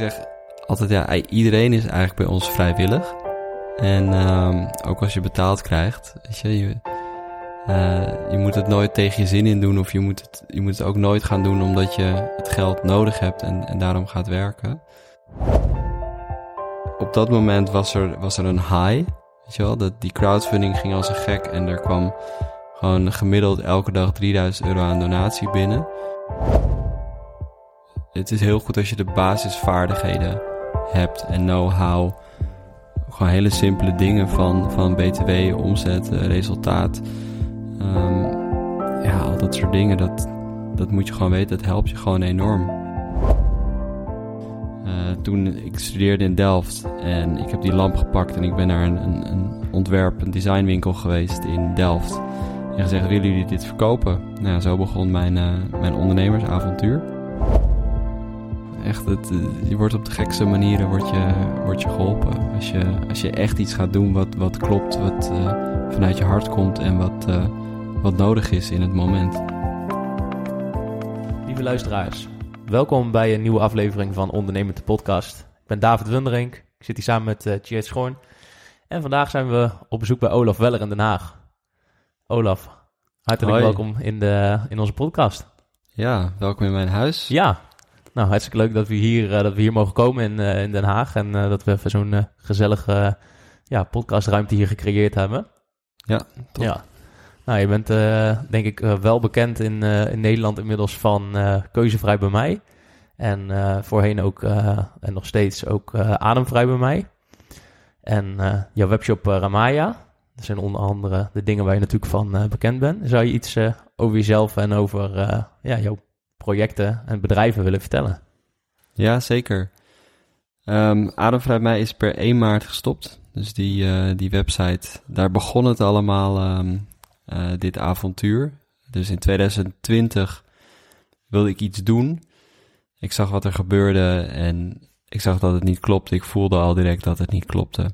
Zeg altijd, ja, iedereen is eigenlijk bij ons vrijwillig. En ehm, ook als je betaald krijgt, weet je, je, eh, je moet het nooit tegen je zin in doen. Of je moet het, je moet het ook nooit gaan doen omdat je het geld nodig hebt en, en daarom gaat werken. Op dat moment was er, was er een high, weet je wel. Dat, die crowdfunding ging als een gek en er kwam gewoon gemiddeld elke dag 3000 euro aan donatie binnen. Het is heel goed als je de basisvaardigheden hebt en know-how. Gewoon hele simpele dingen van, van BTW, omzet, eh, resultaat. Um, ja, al dat soort dingen, dat, dat moet je gewoon weten. Dat helpt je gewoon enorm. Uh, toen ik studeerde in Delft en ik heb die lamp gepakt en ik ben naar een, een, een ontwerp, designwinkel geweest in Delft. En gezegd, willen jullie dit verkopen? Nou, zo begon mijn, uh, mijn ondernemersavontuur echt, het, je wordt op de gekste manieren wordt je, wordt je geholpen. Als je, als je echt iets gaat doen wat, wat klopt, wat uh, vanuit je hart komt en wat, uh, wat nodig is in het moment. Lieve luisteraars, welkom bij een nieuwe aflevering van Ondernemend de Podcast. Ik ben David Wunderink, ik zit hier samen met uh, Tjeerd Schoorn. En vandaag zijn we op bezoek bij Olaf Weller in Den Haag. Olaf, hartelijk Hoi. welkom in, de, in onze podcast. Ja, welkom in mijn huis. Ja, nou, hartstikke leuk dat we hier, uh, dat we hier mogen komen in, uh, in Den Haag. En uh, dat we even zo'n gezellige ja, podcastruimte hier gecreëerd hebben. Ja, top. Ja. Nou, je bent denk ik wel bekend in, in Nederland inmiddels van Keuzevrij bij mij. En voorheen ook, en nog steeds ook Ademvrij bij mij. En jouw webshop Ramaya. Dat zijn onder andere de dingen waar je natuurlijk van bekend bent. Zou je iets over jezelf en over ja, jouw projecten en bedrijven willen vertellen. Ja, zeker. Um, Ademvrij mij is per 1 maart gestopt. Dus die, uh, die website, daar begon het allemaal, um, uh, dit avontuur. Dus in 2020 wilde ik iets doen. Ik zag wat er gebeurde en ik zag dat het niet klopte. Ik voelde al direct dat het niet klopte.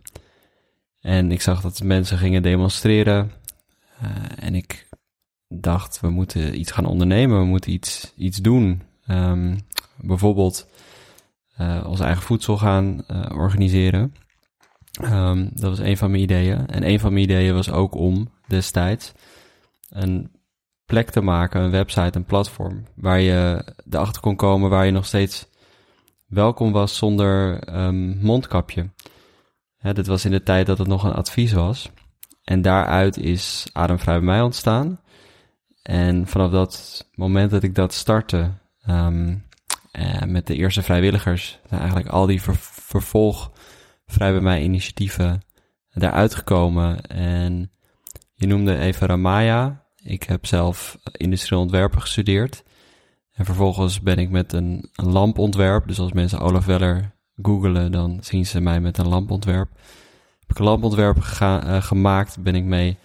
En ik zag dat mensen gingen demonstreren. Uh, en ik dacht, we moeten iets gaan ondernemen, we moeten iets, iets doen. Um, bijvoorbeeld uh, ons eigen voedsel gaan uh, organiseren. Um, dat was een van mijn ideeën. En een van mijn ideeën was ook om destijds een plek te maken, een website, een platform, waar je erachter kon komen waar je nog steeds welkom was zonder um, mondkapje. Dit was in de tijd dat het nog een advies was. En daaruit is Ademvrij bij mij ontstaan. En vanaf dat moment dat ik dat startte, um, uh, met de eerste vrijwilligers, zijn eigenlijk al die ver vervolg vrij bij mij initiatieven daaruit gekomen. En je noemde even Ramaya. Ik heb zelf industrieel ontwerpen gestudeerd. En vervolgens ben ik met een, een lampontwerp. Dus als mensen Olaf Weller googelen, dan zien ze mij met een lampontwerp. Heb ik een lampontwerp uh, gemaakt, ben ik mee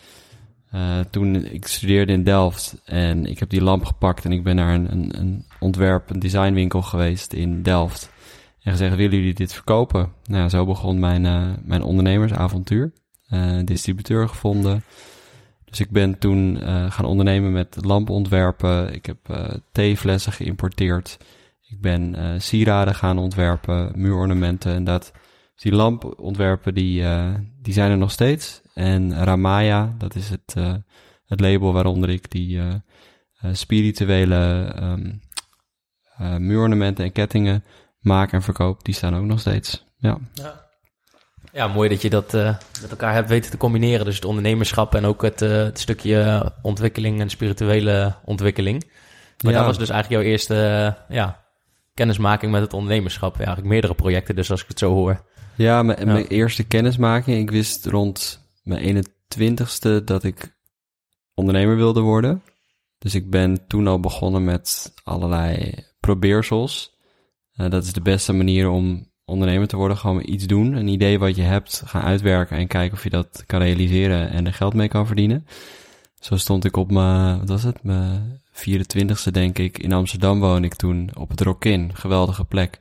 uh, toen ik studeerde in Delft en ik heb die lamp gepakt en ik ben naar een, een, een ontwerp, een designwinkel geweest in Delft. En gezegd, willen jullie dit verkopen? Nou, zo begon mijn, uh, mijn ondernemersavontuur. Uh, distributeur gevonden. Dus ik ben toen gaan ondernemen met lampontwerpen. Ik heb theeflessen geïmporteerd. Ik ben sieraden gaan ontwerpen, muurornamenten en dat. Dus die lampontwerpen, die, die zijn er nog steeds. En Ramaya, dat is het, het label waaronder ik die spirituele um, muurornamenten en kettingen maak en verkoop, die staan ook nog steeds. Ja. ja. Ja, mooi dat je dat met elkaar hebt weten te combineren. Dus het ondernemerschap en ook het, het stukje ontwikkeling en spirituele ontwikkeling. Maar dat was dus eigenlijk jouw eerste ja, kennismaking met het ondernemerschap. Ja, eigenlijk meerdere projecten, dus als ik het zo hoor. Ja, mijn, mijn eerste kennismaking. Ik wist rond mijn 21ste dat ik ondernemer wilde worden. Dus ik ben toen al begonnen met allerlei probeersels. Uh, dat is de beste manier om ondernemer te worden. Gewoon iets doen, een idee wat je hebt, gaan uitwerken en kijken of je dat kan realiseren en er geld mee kan verdienen. Zo stond ik op mijn, wat was het, mijn 24ste denk ik. In Amsterdam woon ik toen op het Rockin, geweldige plek.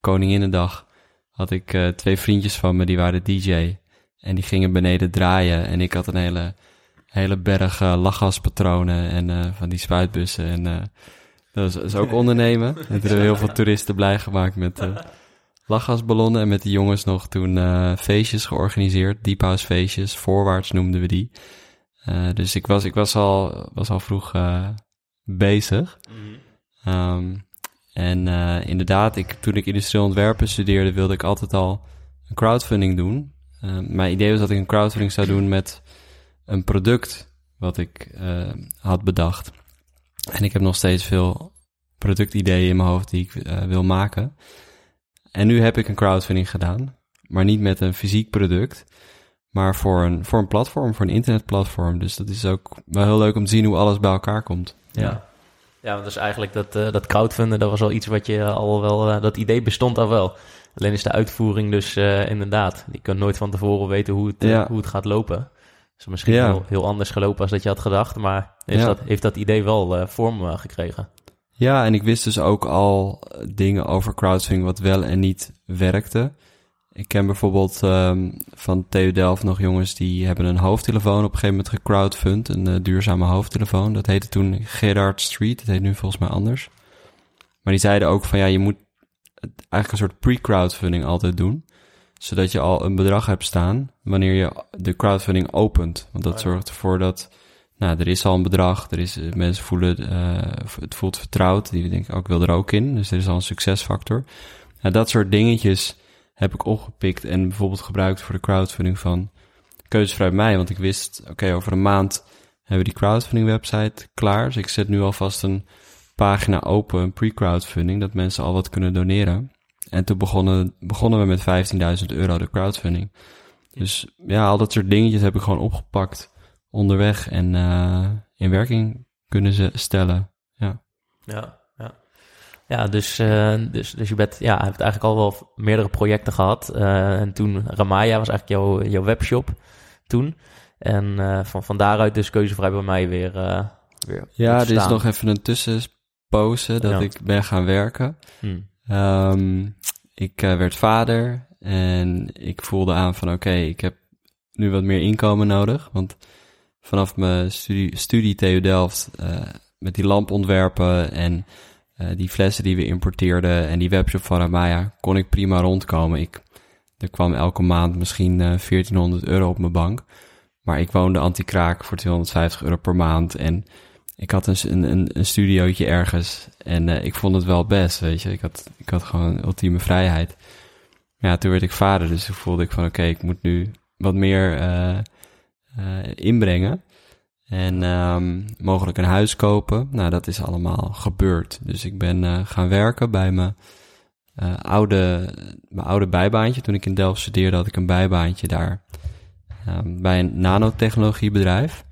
Koninginnedag had ik uh, twee vriendjes van me, die waren DJ. En die gingen beneden draaien en ik had een hele, hele berg uh, lachgaspatronen en uh, van die spuitbussen en dat is, ook ondernemen. En toen hebben heel veel toeristen blij gemaakt met lachgasballonnen. En met die jongens nog toen feestjes georganiseerd. Deep house feestjes. Voorwaarts noemden we die. Dus ik was, ik was, al, was al vroeg bezig. Um, en inderdaad, ik, toen ik industrieel ontwerpen studeerde, wilde ik altijd al een crowdfunding doen. Mijn idee was dat ik een crowdfunding zou doen met een product wat ik had bedacht. En ik heb nog steeds veel productideeën in mijn hoofd die ik uh, wil maken. En nu heb ik een crowdfunding gedaan, maar niet met een fysiek product, maar voor een, voor een platform, voor een internetplatform. Dus dat is ook wel heel leuk om te zien hoe alles bij elkaar komt. Ja. Ja, want dus eigenlijk dat, uh, dat crowdfunden, dat was al iets wat je al wel, uh, dat idee bestond al wel. Alleen is de uitvoering dus uh, inderdaad, je kunt nooit van tevoren weten hoe het, ja. hoe het gaat lopen is misschien ja. heel, heel, anders gelopen als dat je had gedacht, maar heeft, dat, heeft dat idee wel uh, vorm uh, gekregen? Ja, en ik wist dus ook al dingen over crowdfunding wat wel en niet werkte. Ik ken bijvoorbeeld um, van TU Delft nog jongens die hebben een hoofdtelefoon op een gegeven moment gecrowdfund, een duurzame hoofdtelefoon. Dat heette toen Gerard Street, dat heet nu volgens mij anders. Maar die zeiden ook van ja, je moet eigenlijk een soort pre-crowdfunding altijd doen zodat je al een bedrag hebt staan wanneer je de crowdfunding opent. Want dat oh zorgt ervoor dat, nou, er is al een bedrag, er is, mensen voelen, uh, het voelt vertrouwd, die denken, ook oh, ik wil er ook in. Dus er is al een succesfactor. Nou, dat soort dingetjes heb ik opgepikt en bijvoorbeeld gebruikt voor de crowdfunding van Keuzesvrij mij. Want ik wist, oké, over een maand hebben we die crowdfunding website klaar. Dus ik zet nu alvast een pagina open, een pre-crowdfunding, dat mensen al wat kunnen doneren. En toen begonnen, begonnen we met 15.000 euro de crowdfunding. Dus ja, al dat soort dingetjes heb ik gewoon opgepakt onderweg en uh, in werking kunnen ze stellen. Ja, ja, ja. ja dus, uh, dus, dus je bent, ja, hebt eigenlijk al wel meerdere projecten gehad. Uh, en toen Ramaya was eigenlijk jouw, jouw webshop toen. En van, van daaruit dus keuzevrij bij mij weer. weer ja, er is nog even een tussenpose dat ik ben gaan werken. Hmm. Um, ik uh, werd vader en ik voelde aan van oké, okay, ik heb nu wat meer inkomen nodig. Want vanaf mijn studie, studie TU Delft uh, met die lampontwerpen en uh, die flessen die we importeerden en die webshop van Ramaya kon ik prima rondkomen. Ik, er kwam elke maand misschien 1400 euro op mijn bank. Maar ik woonde anti-kraak voor 250 euro per maand en ik had een, een, een studiootje ergens en uh, ik vond het wel best, weet je. Ik had, ik had gewoon ultieme vrijheid. Ja, toen werd ik vader, dus toen voelde ik van oké, ik moet nu wat meer uh, uh, inbrengen. En um, mogelijk een huis kopen. Nou, dat is allemaal gebeurd. Dus ik ben gaan werken bij mijn, oude, mijn oude bijbaantje. Toen ik in Delft studeerde, had ik een bijbaantje daar. Um, bij een nanotechnologiebedrijf.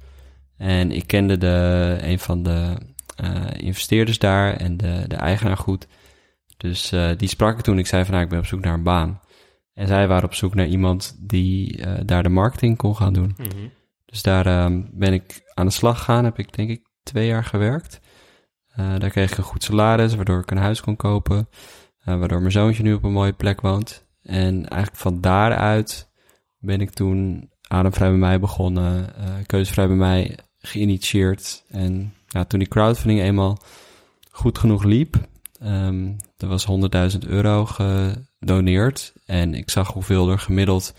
En ik kende de, een van de uh, investeerders daar en de, de eigenaar goed. Dus uh, die sprak ik toen. Ik zei van, nou, ik ben op zoek naar een baan. En zij waren op zoek naar iemand die uh, daar de marketing kon gaan doen. Mm -hmm. Dus daar ben ik aan de slag gegaan. Heb ik denk ik twee jaar gewerkt. daar kreeg ik een goed salaris, waardoor ik een huis kon kopen. eh, waardoor mijn zoontje nu op een mooie plek woont. En eigenlijk van daaruit ben ik toen Ademvrij bij mij begonnen, uh, Keuzevrij bij mij geïnitieerd. En ja, toen die crowdfunding eenmaal goed genoeg liep, um, er was 100.000 euro gedoneerd. En ik zag hoeveel er gemiddeld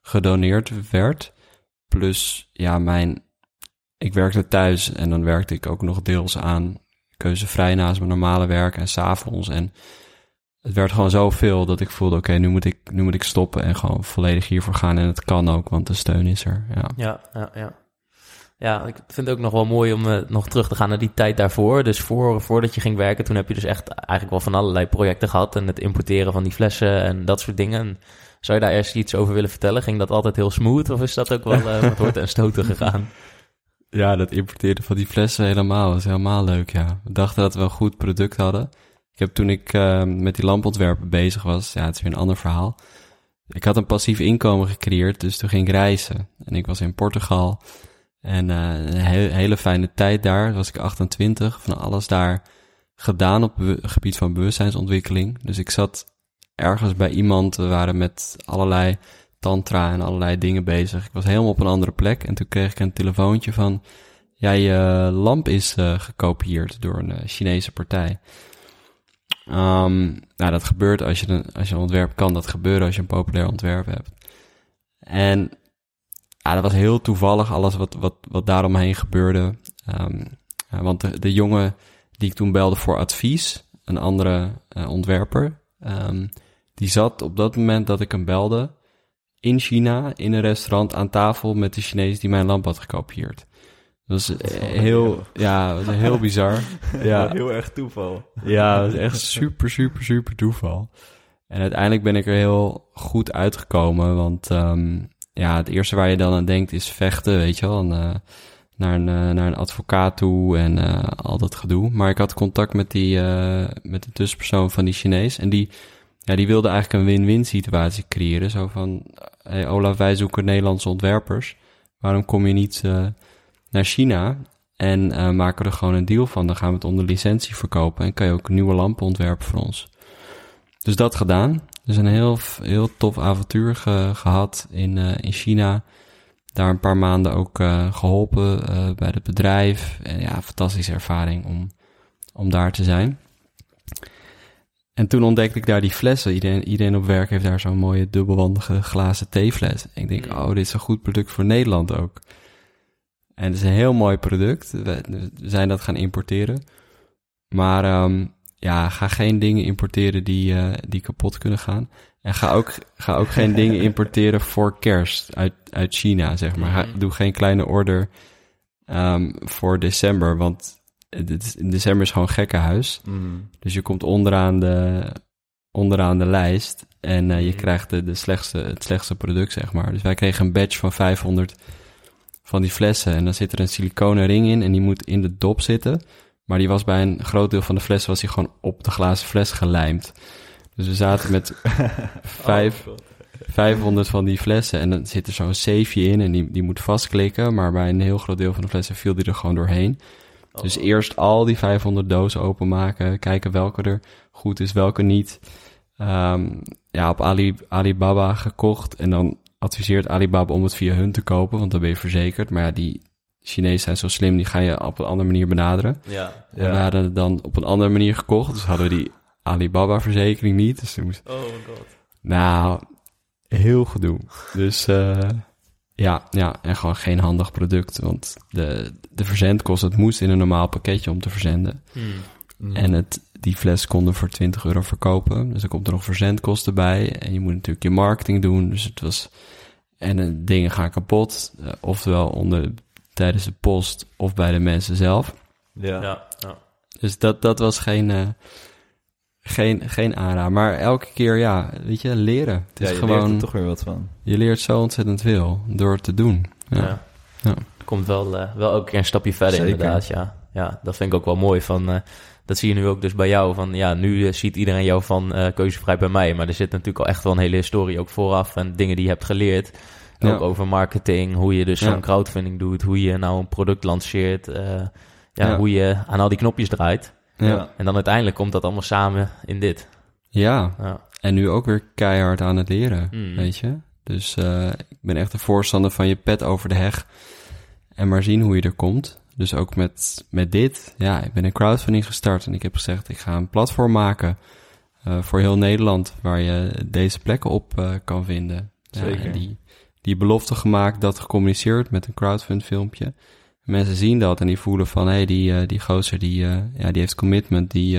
gedoneerd werd. Plus, ja, mijn. Ik werkte thuis en dan werkte ik ook nog deels aan keuzevrij naast mijn normale werk en s'avonds. En het werd gewoon zoveel dat ik voelde: oké, nu moet ik nu moet ik stoppen en gewoon volledig hiervoor gaan. En het kan ook, want de steun is er. Ja, ja, ja. ja. Ja, ik vind het ook nog wel mooi om uh, nog terug te gaan naar die tijd daarvoor. Dus voor, voordat je ging werken, toen heb je dus echt eigenlijk wel van allerlei projecten gehad. En het importeren van die flessen en dat soort dingen. zou je daar eerst iets over willen vertellen? Ging dat altijd heel smooth of is dat ook wel uh, met horten en stoten gegaan? Ja, dat importeren van die flessen helemaal. was helemaal leuk, ja. We dachten dat we een goed product hadden. Heb toen ik uh, met die lampontwerpen bezig was, ja, het is weer een ander verhaal. Ik had een passief inkomen gecreëerd, dus toen ging ik reizen. En ik was in Portugal en uh, een hele fijne tijd daar. was ik 28, van alles daar gedaan op het gebied van bewustzijnsontwikkeling. Dus ik zat ergens bij iemand, we waren met allerlei tantra en allerlei dingen bezig. Ik was helemaal op een andere plek en toen kreeg ik een telefoontje van... Ja, je lamp is uh, gekopieerd door een Chinese partij. Um, nou, dat gebeurt als je, een, als je een ontwerp kan. Dat gebeuren als je een populair ontwerp hebt. En ja, dat was heel toevallig alles wat, wat, wat daaromheen gebeurde. Um, ja, want de, de jongen die ik toen belde voor advies, een andere uh, ontwerper, um, die zat op dat moment dat ik hem belde in China in een restaurant aan tafel met de Chinees die mijn lamp had gekopieerd. Dat was heel, ja, was heel bizar. Ja. Heel erg toeval. Ja, dat echt super, super, super toeval. En uiteindelijk ben ik er heel goed uitgekomen, want um, ja, het eerste waar je dan aan denkt is vechten, weet je wel. En, uh, naar, een, uh, naar een advocaat toe en uh, al dat gedoe. Maar ik had contact met, die, met de tussenpersoon van die Chinees. En die, ja, die wilde eigenlijk een win-win situatie creëren. Zo van, hey Olaf, wij zoeken Nederlandse ontwerpers. Waarom kom je niet naar China en maken we er gewoon een deal van? Dan gaan we het onder licentie verkopen en kan je ook nieuwe lampen ontwerpen voor ons. Dus dat gedaan. Dus een heel, heel tof avontuur ge, gehad in, uh, in China. Daar een paar maanden ook uh, geholpen bij het bedrijf. En ja, fantastische ervaring om, om daar te zijn. En toen ontdekte ik daar die flessen. Iedereen, iedereen op werk heeft daar zo'n mooie dubbelwandige glazen theefles. En ik denk, oh, dit is een goed product voor Nederland ook. En het is een heel mooi product. We, we zijn dat gaan importeren. Maar um, ja, ga geen dingen importeren die, uh, die kapot kunnen gaan. En ga ook, ga ook geen dingen importeren voor kerst uit, uit China, zeg maar. Ga, doe geen kleine order um, voor december, want in december is gewoon gekkenhuis. Mm. Dus je komt onderaan de, onderaan de lijst en uh, je mm. krijgt de, de slechtste, het slechtste product, zeg maar. Dus wij kregen een badge van 500 van die flessen en dan zit er een siliconen ring in en die moet in de dop zitten. Maar die was bij een groot deel van de fles was hij gewoon op de glazen fles gelijmd. Dus we zaten met vijf, 500 van die flessen. En dan zit er zo'n zeefje in en die, die moet vastklikken. Maar bij een heel groot deel van de flessen viel die er gewoon doorheen. Dus eerst al die 500 dozen openmaken. Kijken welke er goed is, welke niet. Um, ja, op Ali, Alibaba gekocht. En dan adviseert Alibaba om het via hun te kopen, want dan ben je verzekerd. Maar ja, die Chinezen zijn zo slim, die ga je op een andere manier benaderen. Ja. We hadden het dan op een andere manier gekocht, dus hadden we die Alibaba-verzekering niet. Dus moest... Oh my god. Nou, heel gedoe. Dus uh, ja, ja, en gewoon geen handig product. Want de, de verzendkosten, het moest in een normaal pakketje om te verzenden. Hmm. En het, die fles konden voor 20 euro verkopen. Dus er komt er nog verzendkosten bij. En je moet natuurlijk je marketing doen. Dus het was... En uh, dingen gaan kapot. Uh, oftewel onder tijdens de post of bij de mensen zelf. Ja. ja, ja. Dus dat, dat was geen, uh, geen, geen aanrader. Maar elke keer, ja, weet je, leren. Het is ja, je gewoon, leert er toch weer wat van. Je leert zo ontzettend veel door het te doen. Ja. ja. Komt wel, uh, wel elke keer een stapje verder Zeker. inderdaad, ja. Ja, dat vind ik ook wel mooi van... Uh, dat zie je nu ook dus bij jou. Van ja, nu ziet iedereen jou van uh, keuzevrij bij mij. Maar er zit natuurlijk al echt wel een hele historie ook vooraf. En dingen die je hebt geleerd. Ook over marketing, hoe je dus zo'n crowdfunding doet, hoe je nou een product lanceert, uh, ja, hoe je aan al die knopjes draait. Ja. En dan uiteindelijk komt dat allemaal samen in dit. Ja, Ja. en nu ook weer keihard aan het leren, Mm. weet je. Dus eh, ik ben echt een voorstander van je pet over de heg en maar zien hoe je er komt. Dus ook met, met dit, ja, ik ben een crowdfunding gestart en ik heb gezegd, ik ga een platform maken eh, voor heel Nederland waar je deze plekken op eh, kan vinden. Zeker. die, die belofte gemaakt, dat gecommuniceerd met een crowdfund filmpje. Mensen zien dat en die voelen van, hé, hey, die, eh, die gozer, die, ja, die heeft commitment, die,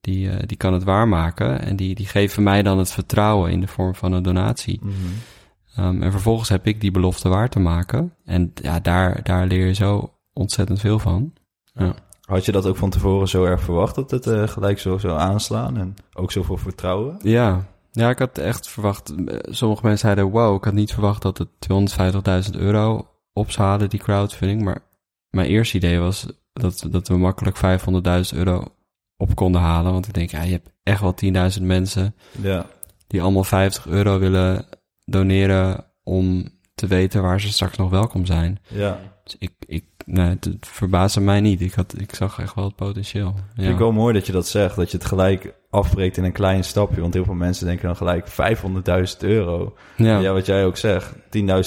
die, die kan het waarmaken. En die, die geven mij dan het vertrouwen in de vorm van een donatie. Mhm. Um, en vervolgens heb ik die belofte waar te maken. En ja, daar, daar leer je zo ontzettend veel van. Ja. Had je dat ook van tevoren zo erg verwacht dat het eh, gelijk zo zou aanslaan en ook zoveel vertrouwen? Ja, ja ik had echt verwacht. eh, Sommige mensen zeiden: Wow, ik had niet verwacht dat het 250.000 euro op zou halen, die crowdfunding. Maar mijn eerste idee was dat, dat we makkelijk 500.000 euro op konden halen. Want ik denk, ja, je hebt echt wel 10.000 mensen Ja, die allemaal 50 euro willen doneren om te weten waar ze straks nog welkom zijn. ja. Dus ik, ik nee, het, het verbaasde mij niet. Ik, had, ik zag echt wel het potentieel. Ja. Vind ik wel mooi dat je dat zegt, dat je het gelijk afbreekt in een klein stapje. Want heel veel mensen denken dan gelijk 500.000 euro. ja. Ja. wat jij ook zegt,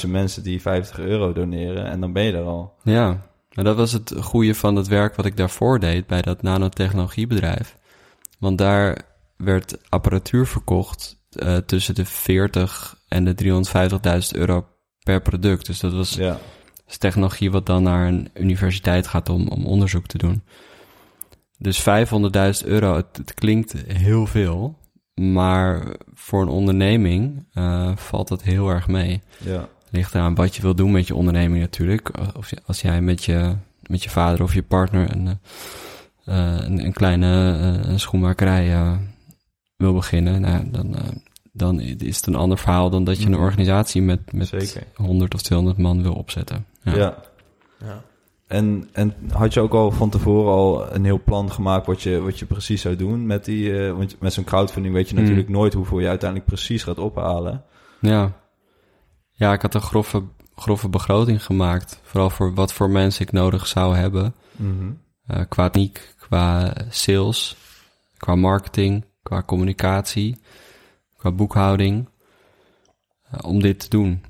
10.000 mensen die 50 euro doneren en dan ben je er al. Ja, en dat was het goede van het werk wat ik daarvoor deed bij dat nanotechnologiebedrijf. Want daar werd apparatuur verkocht eh, tussen de 40 en de 350.000 euro per product. Dus dat was Ja, is technologie wat dan naar een universiteit gaat om, om onderzoek te doen. Dus 500.000 euro, het, het klinkt heel veel, maar voor een onderneming eh, valt dat heel erg mee. ja, Ligt eraan wat je wil doen met je onderneming natuurlijk. Of je, als jij met je, met je vader of je partner een, eh, eh, een, een kleine eh, schoenmakerij eh, wil beginnen, nou, dan, eh, dan is het een ander verhaal dan dat je een Mhm. organisatie met, met zeker. 100 of 200 man wil opzetten. Ja. Ja. En, en had je ook al van tevoren al een heel plan gemaakt wat je, wat je precies zou doen met die... eh, want met zo'n crowdfunding weet je Hmm. natuurlijk nooit hoeveel je uiteindelijk precies gaat ophalen. Ja. Ja, ik had een grove, grove begroting gemaakt. Vooral voor wat voor mensen ik nodig zou hebben. Mhm. Eh, qua techniek, qua sales, qua marketing, qua communicatie, qua boekhouding. eh, om dit te doen.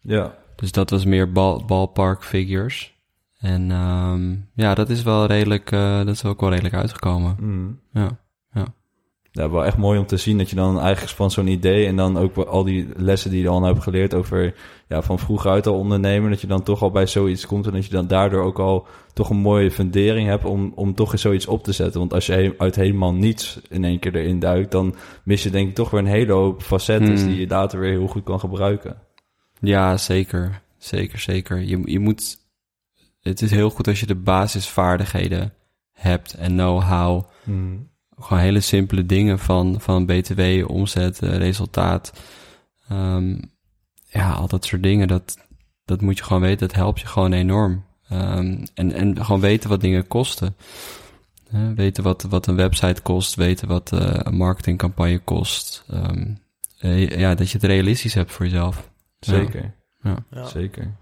Ja, Dus dat was meer bal, ballpark figures. En ehm, ja, dat is wel redelijk, eh, dat is ook wel redelijk uitgekomen. Mhm. Ja. Ja, wel echt mooi om te zien dat je dan eigenlijk van zo'n idee en dan ook al die lessen die je al hebt geleerd over ja, van vroeger uit al ondernemen, dat je dan toch al bij zoiets komt en dat je dan daardoor ook al toch een mooie fundering hebt om, om toch eens zoiets op te zetten. Want als je he- uit helemaal niets in één keer erin duikt, dan mis je denk ik toch weer een hele hoop facetten Hmm. die je later weer heel goed kan gebruiken. Ja, zeker. Zeker, zeker. Je, je moet... Het is heel goed als je de basisvaardigheden hebt en know-how. Gewoon hele simpele dingen van, van BTW, omzet, eh, resultaat. Ehm, ja, al dat soort dingen, dat, dat moet je gewoon weten. Dat helpt je gewoon enorm. Ehm, en, en gewoon weten wat dingen kosten. Weten wat, wat een website kost, weten wat eh, een marketingcampagne kost. Ehm, eh, ja, dat je het realistisch hebt voor jezelf. Zeker, Ja. Ja. zeker.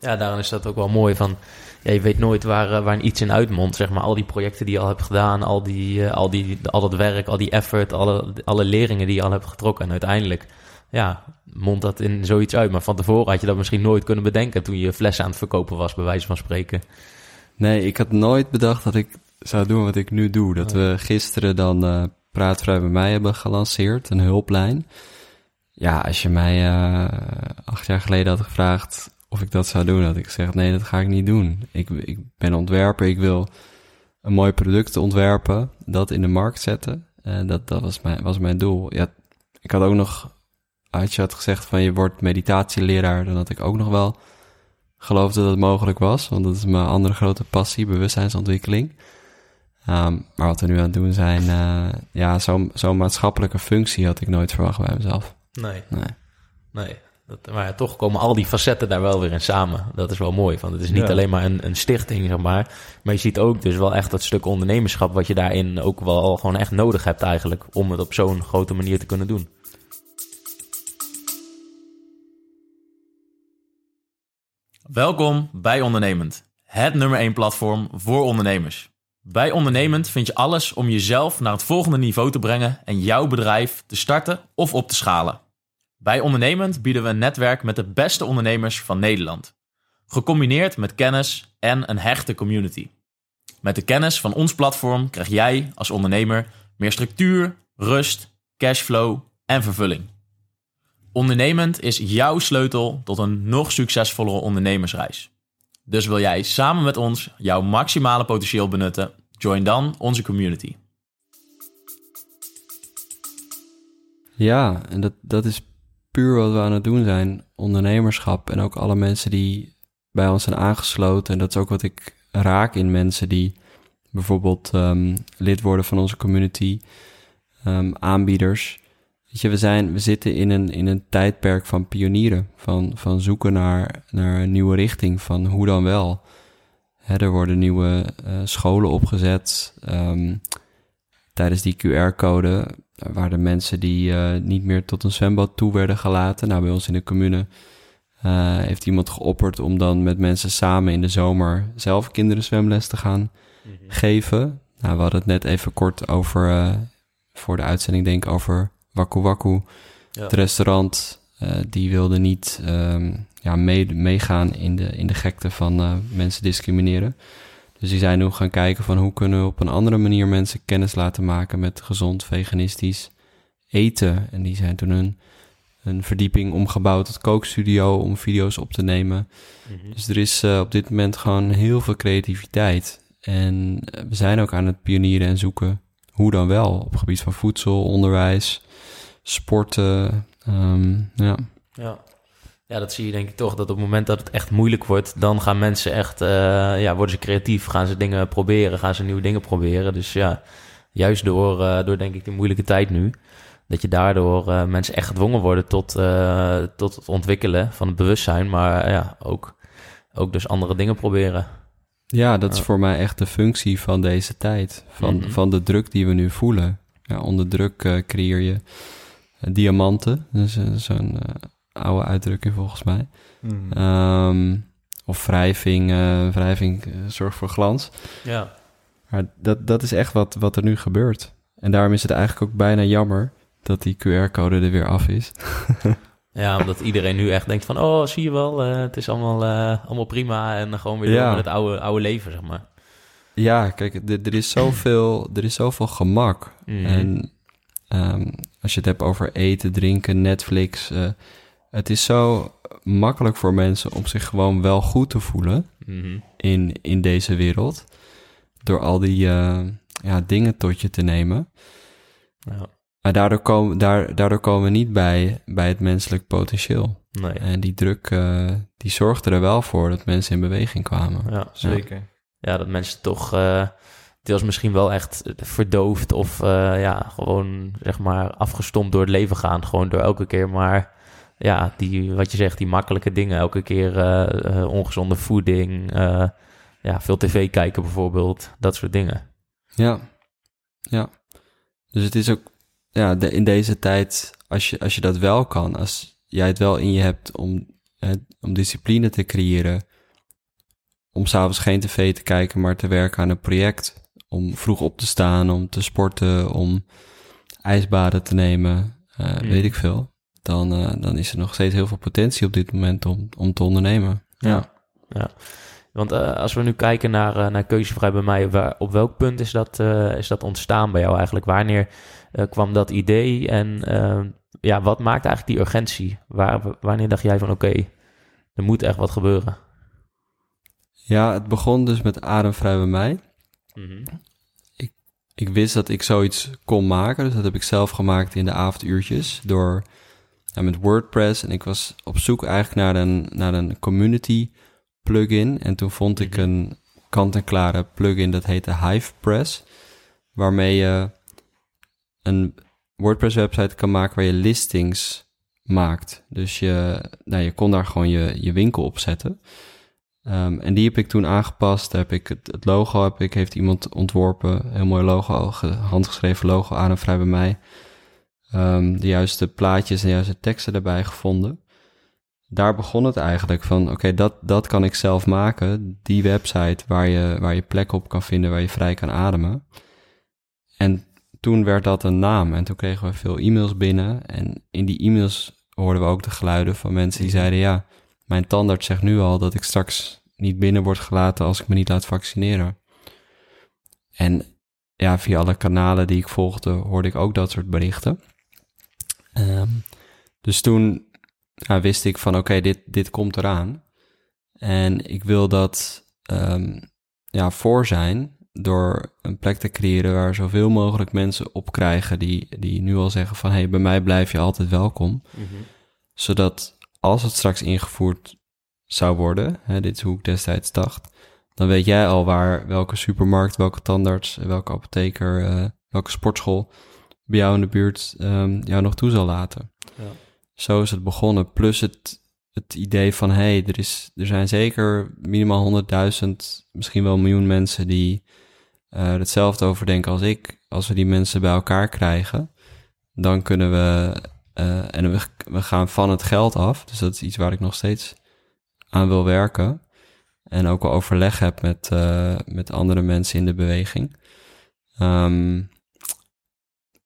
Ja, daarom is dat ook wel mooi van... Ja, je weet nooit waar, eh, waar iets in uitmondt, zeg maar. Al die projecten die je al hebt gedaan, al, die, eh, al, die, al dat werk, al die effort, alle, alle leringen die je al hebt getrokken. En uiteindelijk, ja, mondt dat in zoiets uit. Maar van tevoren had je dat misschien nooit kunnen bedenken toen je flessen aan het verkopen was, bij wijze van spreken. Nee, ik had nooit bedacht dat ik zou doen wat ik nu doe. Dat we gisteren dan eh Praatvrij bij mij hebben gelanceerd, een hulplijn. Ja, als je mij eh, acht jaar geleden had gevraagd of ik dat zou doen, had ik gezegd, nee, dat ga ik niet doen. Ik, ik ben ontwerper, ik wil een mooi product ontwerpen, dat in de markt zetten. En dat, dat was, mijn, was mijn doel. Ja, ik had ook nog, als je had gezegd van je wordt meditatieleraar, dan had ik ook nog wel geloofde dat het mogelijk was. Want dat is mijn andere grote passie, bewustzijnsontwikkeling. Ehm, maar wat we nu aan het doen zijn, eh, ja, zo'n maatschappelijke functie had ik nooit verwacht bij mezelf. Nee, Nee. nee. Dat, maar ja, toch komen al die facetten daar wel weer in samen. Dat is wel mooi. Want het is niet Ja. alleen maar een, een stichting, zeg maar. Maar je ziet ook dus wel echt dat stuk ondernemerschap... wat je daarin ook wel gewoon echt nodig hebt eigenlijk... om het op zo'n grote manier te kunnen doen. Welkom bij Ondernemend, het nummer 1 platform voor ondernemers. Bij Ondernemend vind je alles om jezelf naar het volgende niveau te brengen en jouw bedrijf te starten of op te schalen. Bij Ondernemend bieden we een netwerk met de beste ondernemers van Nederland. Gecombineerd met kennis en een hechte community. Met de kennis van ons platform krijg jij als ondernemer meer structuur, rust, cashflow en vervulling. Ondernemend is jouw sleutel tot een nog succesvollere ondernemersreis. Dus wil jij samen met ons jouw maximale potentieel benutten? Join dan onze community. Ja, en dat, dat is puur wat we aan het doen zijn. Ondernemerschap en ook alle mensen die bij ons zijn aangesloten. En dat is ook wat ik raak in mensen die bijvoorbeeld um, lid worden van onze community, um, aanbieders. Weet je, we, zijn, we zitten in een, in een tijdperk van pionieren, van, van zoeken naar, naar een nieuwe richting, van hoe dan wel. Hè, er worden nieuwe uh, scholen opgezet. Um, tijdens die QR-code waar de mensen die uh, niet meer tot een zwembad toe werden gelaten. Nou, bij ons in de commune uh, heeft iemand geopperd om dan met mensen samen in de zomer zelf kinderen zwemles te gaan mm -hmm. geven. Nou, we hadden het net even kort over, uh, voor de uitzending denk ik, over Waku Waku. Ja. Het restaurant, die wilde niet um, ja, mee, meegaan in de, in de gekte van mensen discrimineren. Dus die zijn nu gaan kijken van hoe kunnen we op een andere manier mensen kennis laten maken met gezond veganistisch eten. En die zijn toen een, een verdieping omgebouwd tot kookstudio om video's op te nemen. Mm -hmm. Dus er is uh, op dit moment gewoon heel veel creativiteit. En we zijn ook aan het pionieren en zoeken hoe dan wel op het gebied van voedsel, onderwijs, sporten. Um, ja. ja. Ja, dat zie je denk ik toch. Dat op het moment dat het echt moeilijk wordt, dan gaan mensen echt, uh, ja, worden ze creatief. Gaan ze dingen proberen, gaan ze nieuwe dingen proberen. Dus ja, juist door, uh, door denk ik die moeilijke tijd nu, dat je daardoor uh, mensen echt gedwongen worden tot, tot het ontwikkelen van het bewustzijn. Maar ja, ook, ook dus andere dingen proberen. Ja, dat is voor mij echt de functie van deze tijd. Van, mm -hmm. van de druk die we nu voelen. Ja, onder druk creëer je diamanten. Dus zo'n oude uitdrukking volgens mij. Mm. Um, of wrijving, uh, wrijving uh, zorgt voor glans. Ja. Maar dat, dat is echt wat, wat er nu gebeurt. En daarom is het eigenlijk ook bijna jammer dat die QR-code er weer af is. ja, omdat iedereen nu echt denkt van... oh, zie je wel, uh, het is allemaal, allemaal prima... en gewoon weer ja. met het oude, oude leven, zeg maar. Ja, kijk, er is zoveel, er is zoveel gemak. Mm. En um, als je het hebt over eten, drinken, Netflix het is zo makkelijk voor mensen om zich gewoon wel goed te voelen mm -hmm. in, in deze wereld. Door al die uh, ja, dingen tot je te nemen. Ja. Maar daardoor komen, daar, daardoor komen we niet bij, bij het menselijk potentieel. Nee. En die druk, uh, die zorgde er wel voor dat mensen in beweging kwamen. Ja, zeker. Ja, ja dat mensen toch uh, deels misschien wel echt verdoofd of ja, gewoon zeg maar afgestompt door het leven gaan. Gewoon door elke keer maar ja, die, wat je zegt, die makkelijke dingen. Elke keer uh, uh, ongezonde voeding, uh, ja, veel tv kijken bijvoorbeeld. Dat soort dingen. Ja, ja. Dus het is ook, ja, de, in deze tijd, als je, als je dat wel kan, als jij het wel in je hebt om, om discipline te creëren, om s'avonds geen tv te kijken, maar te werken aan een project, om vroeg op te staan, om te sporten, om ijsbaden te nemen, mm. weet ik veel dan, uh, dan is er nog steeds heel veel potentie op dit moment om, om te ondernemen. Ja, ja. Want uh, als we nu kijken naar, uh, naar keuzevrij bij mij, waar, op welk punt is dat, is dat ontstaan bij jou eigenlijk? Wanneer kwam dat idee en ja, wat maakt eigenlijk die urgentie? Waar, wanneer dacht jij van oké, okay, er moet echt wat gebeuren? Ja, het begon dus met ademvrij bij mij. Mm -hmm. ik, ik wist dat ik zoiets kon maken, dus dat heb ik zelf gemaakt in de avonduurtjes door met WordPress. En ik was op zoek eigenlijk naar een, naar een community plugin. En toen vond ik mhm. een kant-en-klare plugin dat heette HivePress. Waarmee je een WordPress website kan maken waar je listings maakt. Dus je, nou, je kon daar gewoon je, je winkel op zetten. Um, en die heb ik toen aangepast. Daar heb ik het, het, logo heb ik, heeft iemand ontworpen. Heel mooi logo, handgeschreven logo aan en vrij bij mij um, de juiste plaatjes en de juiste teksten erbij gevonden. daar begon het eigenlijk van, oké, dat, dat kan ik zelf maken. Die website waar je, waar je plek op kan vinden, waar je vrij kan ademen. En toen werd dat een naam en toen kregen we veel e-mails binnen. En in die e-mails hoorden we ook de geluiden van mensen die zeiden, ja, mijn tandarts zegt nu al dat ik straks niet binnen word gelaten als ik me niet laat vaccineren. En ja, via alle kanalen die ik volgde, hoorde ik ook dat soort berichten. Ehm, dus toen ja, wist ik van oké, dit, dit komt eraan. En ik wil dat ehm, ja, voor zijn door een plek te creëren waar zoveel mogelijk mensen op krijgen die, die nu al zeggen van hé, hey, bij mij blijf je altijd welkom. Zodat als het straks ingevoerd zou worden, hè, dit is hoe ik destijds dacht, dan weet jij al waar welke supermarkt, welke tandarts, welke apotheker, eh, welke sportschool bij jou in de buurt um, jou nog toe zal laten. Ja. Zo is het begonnen. Plus het, het idee van, hé, hey, er, is, er zijn zeker minimaal 100.000, misschien wel een miljoen mensen die uh, hetzelfde overdenken als ik. Als we die mensen bij elkaar krijgen, dan kunnen we, uh, en we, we gaan van het geld af. Dus dat is iets waar ik nog steeds aan wil werken. En ook wel overleg heb met, uh, met andere mensen in de beweging. Um,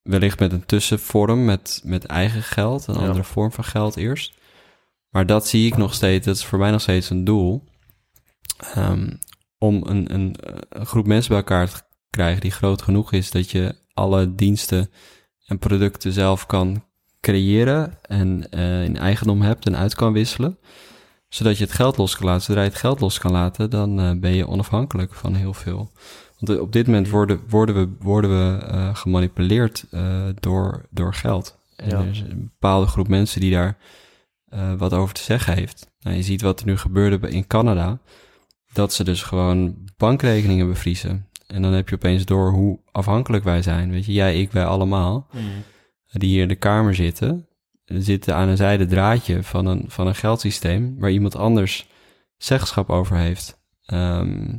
wellicht met een tussenvorm, met, met eigen geld, een Ja. andere vorm van geld eerst. Maar dat zie ik nog steeds, dat is voor mij nog steeds een doel. Ehm, om een, een, een groep mensen bij elkaar te krijgen die groot genoeg is dat je alle diensten en producten zelf kan creëren en eh, in eigendom hebt en uit kan wisselen. Zodat je het geld los kan laten. Zodra je het geld los kan laten, dan eh, ben je onafhankelijk van heel veel. Want eh, op dit moment worden, worden we, worden we eh, gemanipuleerd eh, door, door geld. En Ja. er is een bepaalde groep mensen die daar wat over te zeggen heeft. Nou, je ziet wat er nu gebeurde in Canada. Dat ze dus gewoon bankrekeningen bevriezen. En dan heb je opeens door hoe afhankelijk wij zijn. Weet je, jij, ik, wij allemaal. Die hier in de kamer zitten. Zitten aan een zijde draadje van een, van een geldsysteem. Waar iemand anders zeggenschap over heeft. Ehm,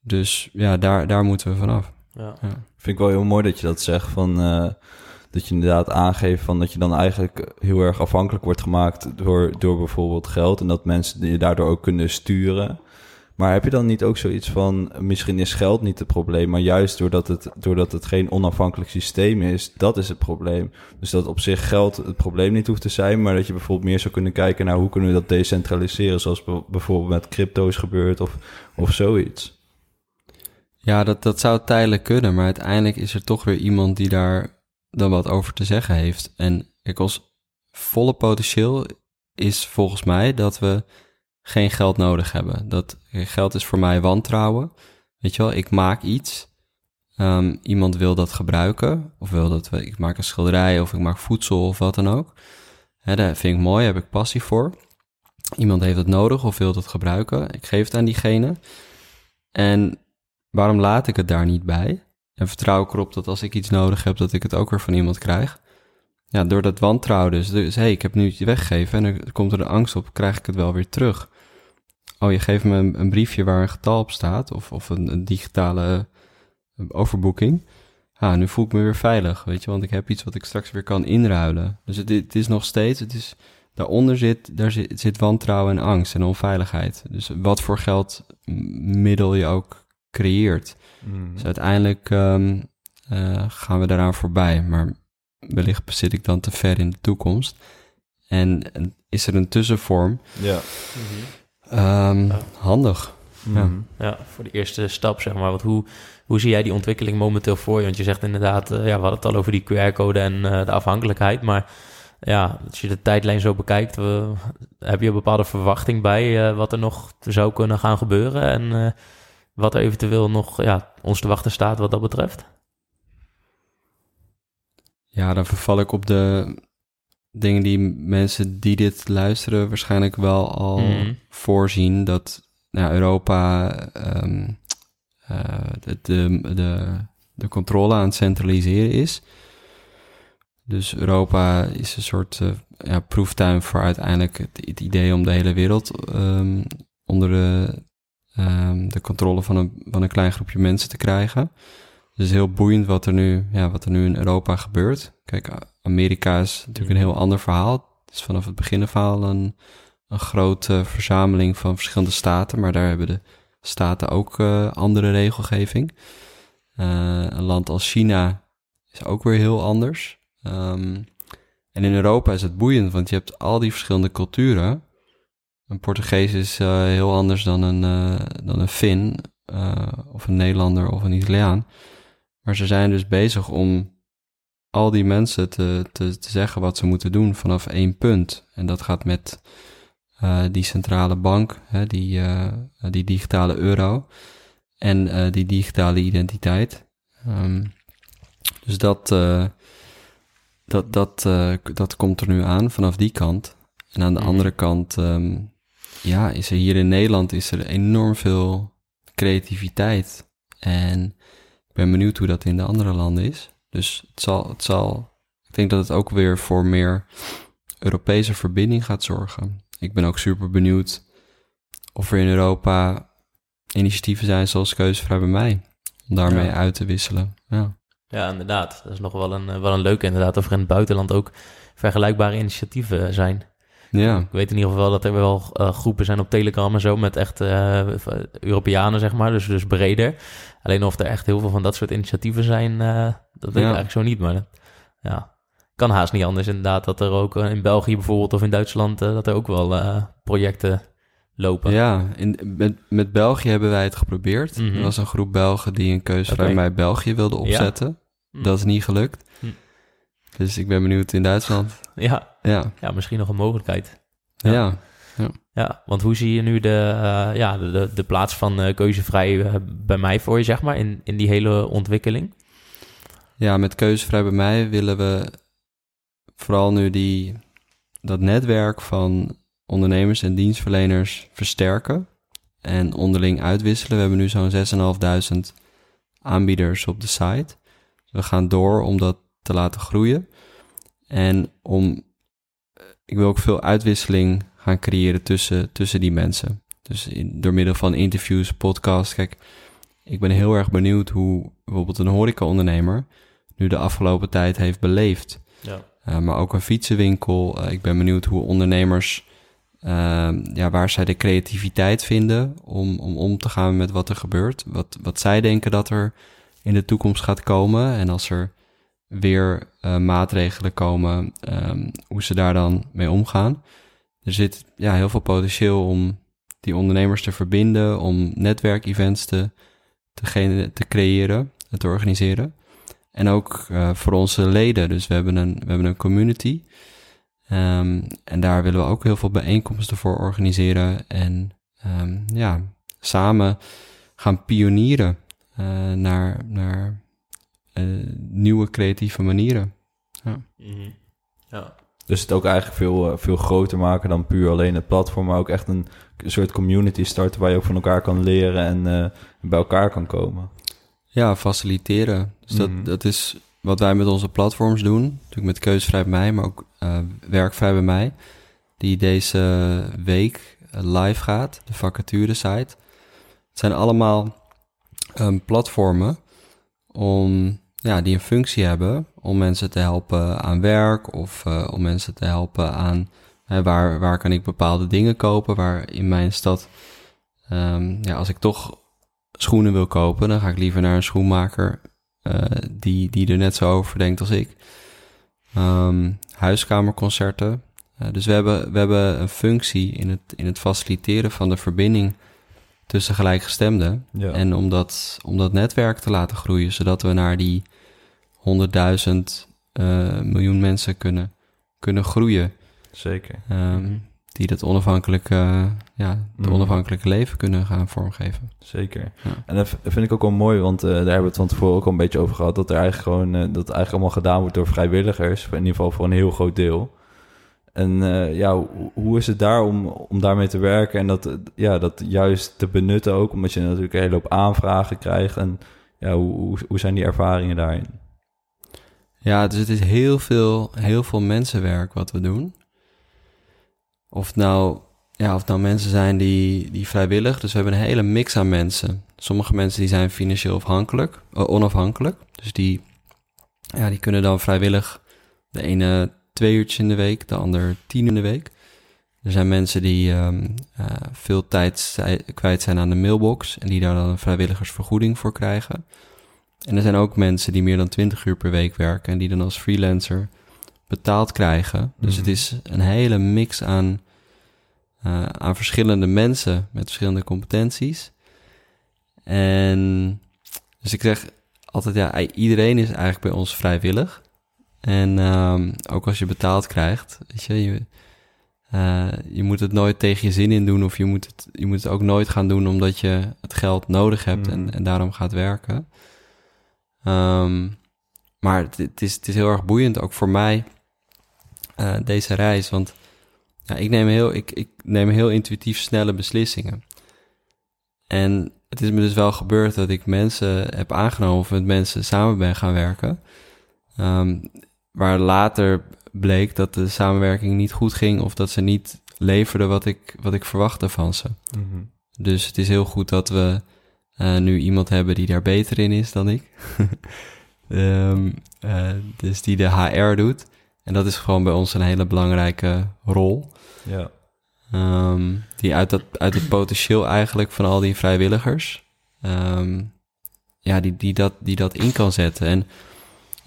dus ja, daar, daar moeten we vanaf. Ja. Vind ik wel heel mooi dat je dat zegt. Van, eh, dat je inderdaad aangeeft van dat je dan eigenlijk heel erg afhankelijk wordt gemaakt door, door bijvoorbeeld geld. En dat mensen je daardoor ook kunnen sturen. Maar heb je dan niet ook zoiets van, misschien is geld niet het probleem, maar juist doordat het, doordat het geen onafhankelijk systeem is, dat is het probleem. Dus dat op zich geld het probleem niet hoeft te zijn, maar dat je bijvoorbeeld meer zou kunnen kijken naar hoe kunnen we dat decentraliseren, zoals be- bijvoorbeeld met crypto's gebeurt of, of zoiets. Ja, dat, dat zou tijdelijk kunnen, maar uiteindelijk is er toch weer iemand die daar dan wat over te zeggen heeft. En kijk, ons volle potentieel is volgens mij dat we geen geld nodig hebben. Dat geld is voor mij wantrouwen. Weet je wel, ik maak iets. Ehm, iemand wil dat gebruiken, of wil dat ik maak een schilderij of ik maak voedsel of wat dan ook. Hè, dat vind ik mooi, heb ik passie voor. Iemand heeft het nodig of wil dat gebruiken. Ik geef het aan diegene. En waarom laat ik het daar niet bij? En vertrouw ik erop dat als ik iets nodig heb, dat ik het ook weer van iemand krijg? Ja, door dat wantrouwen dus. Dus hé, hey, ik heb nu iets weggegeven en er komt er de angst op, krijg ik het wel weer terug. Oh, je geeft me een, een briefje waar een getal op staat, of, of een, een digitale eh, overboeking. Ah, nu voel ik me weer veilig, weet je, want ik heb iets wat ik straks weer kan inruilen. Dus het, het is nog steeds, het is, daaronder zit, daar zit, zit wantrouwen en angst en onveiligheid. Dus wat voor geldmiddel je ook creëert. Dus uiteindelijk ehm, eh, gaan we daaraan voorbij, maar wellicht zit ik dan te ver in de toekomst. En, en is er een tussenvorm? Ja. Ehm, Ja. Handig. Ja. Mhm. Ja, voor de eerste stap, zeg maar. Want hoe, hoe zie jij die ontwikkeling momenteel voor je? Want je zegt inderdaad, eh, ja, we hadden het al over die QR-code en eh, de afhankelijkheid. Maar ja, als je de tijdlijn zo bekijkt, we- heb je een bepaalde verwachting bij eh, wat er nog zou kunnen gaan gebeuren? En eh, wat er eventueel nog ja, ons te wachten staat wat dat betreft? Ja, dan verval ik op de dingen die mensen die dit luisteren waarschijnlijk wel al Mhm. voorzien. Dat nou, Europa ehm, eh, de, de, de, de controle aan het centraliseren is. Dus Europa is een soort eh, ja, proeftuin voor uiteindelijk het, het idee om de hele wereld ehm, onder de, ehm, de controle van een, van een klein groepje mensen te krijgen. Het is heel boeiend wat er nu, ja, wat er nu in Europa gebeurt. Kijk, Amerika is natuurlijk een heel ander verhaal. Het is vanaf het begin af aan een, een grote verzameling van verschillende staten, maar daar hebben de staten ook uh, andere regelgeving. Uh, een land als China is ook weer heel anders. Um, en in Europa is het boeiend, want je hebt al die verschillende culturen. Een Portugees is uh, heel anders dan een, dan een Fin, of een Nederlander of een Italiaan. Maar ze zijn dus bezig om al die mensen te, te, te zeggen wat ze moeten doen vanaf één punt. En dat gaat met uh, die centrale bank, hè, die, uh, die digitale euro en uh, die digitale identiteit. Um, dus dat, dat, dat, dat komt er nu aan vanaf die kant. En aan de mm. andere kant, um, ja, is er hier in Nederland is er enorm veel creativiteit. En ik ben benieuwd hoe dat in de andere landen is. Dus het zal, het zal, ik denk dat het ook weer voor meer Europese verbinding gaat zorgen. Ik ben ook super benieuwd of er in Europa initiatieven zijn zoals Keuzevrij bij mij. Om daarmee uit te wisselen. Ja. ja, inderdaad. Dat is nog wel een, wel een leuke inderdaad. Of er in het buitenland ook vergelijkbare initiatieven zijn. Ja. Ik weet in ieder geval dat er wel uh, groepen zijn op Telegram en zo met echt uh, Europeanen, zeg maar. Dus, dus breder. Alleen of er echt heel veel van dat soort initiatieven zijn, uh, dat weet ik eigenlijk zo niet. Maar ja, kan haast niet anders inderdaad. Dat er ook in België bijvoorbeeld of in Duitsland, dat er ook wel projecten lopen. Ja, in, met, met België hebben wij het geprobeerd. Mm -hmm. Er was een groep Belgen die een keuze okay. mij België wilde opzetten. Ja. Dat is niet gelukt. Hm. Dus ik ben benieuwd in Duitsland. Ja, ja. ja misschien nog een mogelijkheid. Ja. ja. ja. ja want hoe zie je nu de, uh, ja, de, de, plaats van uh, keuzevrij uh, bij mij voor je, zeg maar, in, in die hele ontwikkeling? Ja, met keuzevrij bij mij willen we vooral nu die, dat netwerk van ondernemers en dienstverleners versterken en onderling uitwisselen. We hebben nu zo'n 6.500 aanbieders op de site. We gaan door om dat te laten groeien. En om, ik wil ook veel uitwisseling gaan creëren tussen, tussen die mensen. Dus in, door middel van interviews, podcasts. Kijk, ik ben heel erg benieuwd hoe bijvoorbeeld een horecaondernemer nu de afgelopen tijd heeft beleefd. Ja. Uh, maar ook een fietsenwinkel. Uh, ik ben benieuwd hoe ondernemers, uh, ja, waar zij de creativiteit vinden om, om om te gaan met wat er gebeurt. Wat, wat zij denken dat er in de toekomst gaat komen. En als er weer uh, maatregelen komen, um, hoe ze daar dan mee omgaan. Er zit ja, heel veel potentieel om die ondernemers te verbinden, om netwerkevents te, te, te creëren en te organiseren. En ook uh, voor onze leden. Dus we hebben een, we hebben een community. Um, en daar willen we ook heel veel bijeenkomsten voor organiseren. En um, ja, samen gaan pionieren uh, naar, naar uh, nieuwe creatieve manieren. Ja. Mm -hmm. ja. Dus het ook eigenlijk veel, uh, veel groter maken dan puur alleen het platform, maar ook echt een soort community starten waar je ook van elkaar kan leren en uh, bij elkaar kan komen. Ja, faciliteren. Dus dat, mm. dat is wat wij met onze platforms doen. Natuurlijk met Keusvrij bij mij, maar ook Werkvrij bij mij. Die deze week live gaat, de vacature site. Het zijn allemaal um, platformen om, ja, die een functie hebben om mensen te helpen aan werk of uh, om mensen te helpen aan hè, waar, waar kan ik bepaalde dingen kopen, waar in mijn stad, um, ja, als ik toch schoenen wil kopen, dan ga ik liever naar een schoenmaker uh, die, die er net zo over denkt als ik. Um, huiskamerconcerten. Uh, dus we hebben, we hebben een functie in het, in het faciliteren van de verbinding tussen gelijkgestemden. Ja. En om dat, om dat netwerk te laten groeien, zodat we naar die 100.000 uh, miljoen mensen kunnen, kunnen groeien. Zeker. Um, die dat onafhankelijke, ja, het mm. onafhankelijke leven kunnen gaan vormgeven. Zeker. Ja. En dat vind ik ook wel mooi, want uh, daar hebben we het van tevoren ook al een beetje over gehad. Dat er eigenlijk gewoon, uh, dat eigenlijk allemaal gedaan wordt door vrijwilligers. In ieder geval voor een heel groot deel. En uh, ja, hoe, is het daar om, om daarmee te werken en dat, ja, dat juist te benutten ook, omdat je natuurlijk een hele hoop aanvragen krijgt. En ja, hoe, hoe zijn die ervaringen daarin? Ja, dus het is heel veel, heel veel mensenwerk wat we doen. Of nou, ja, of nou mensen zijn die, die vrijwillig, dus we hebben een hele mix aan mensen. Sommige mensen die zijn financieel afhankelijk, uh, onafhankelijk. Dus die, ja, die kunnen dan vrijwillig de ene twee uurtjes in de week, de ander tien uur in de week. Er zijn mensen die ehm, eh, veel tijd kwijt zijn aan de mailbox en die daar dan een vrijwilligersvergoeding voor krijgen. En er zijn ook mensen die meer dan 20 uur per week werken en die dan als freelancer betaald krijgen. Dus het Mhm. is een hele mix aan, eh, aan verschillende mensen met verschillende competenties. En dus ik zeg altijd, ja, iedereen is eigenlijk bij ons vrijwillig. En ehm, ook als je betaald krijgt, weet je, je, eh, je moet het nooit tegen je zin in doen. Of je moet het, je moet het ook nooit gaan doen omdat je het geld nodig hebt Mhm. en, en daarom gaat werken. Ehm, maar het, het is, het is heel erg boeiend, ook voor mij, eh, deze reis. Want ja, ik, neem heel, ik, ik neem heel intuïtief snelle beslissingen. En het is me dus wel gebeurd dat ik mensen heb aangenomen of met mensen samen ben gaan werken. Ehm, waar later bleek dat de samenwerking niet goed ging of dat ze niet leverden wat ik, wat ik verwachtte van ze. Mhm. Dus het is heel goed dat we eh, nu iemand hebben die daar beter in is dan ik. Ehm, eh, dus die de HR doet. En dat is gewoon bij ons een hele belangrijke rol. Ja. Ehm, die uit, dat, uit het potentieel eigenlijk van al die vrijwilligers, ehm, ja, die, die, dat, die dat in kan zetten. En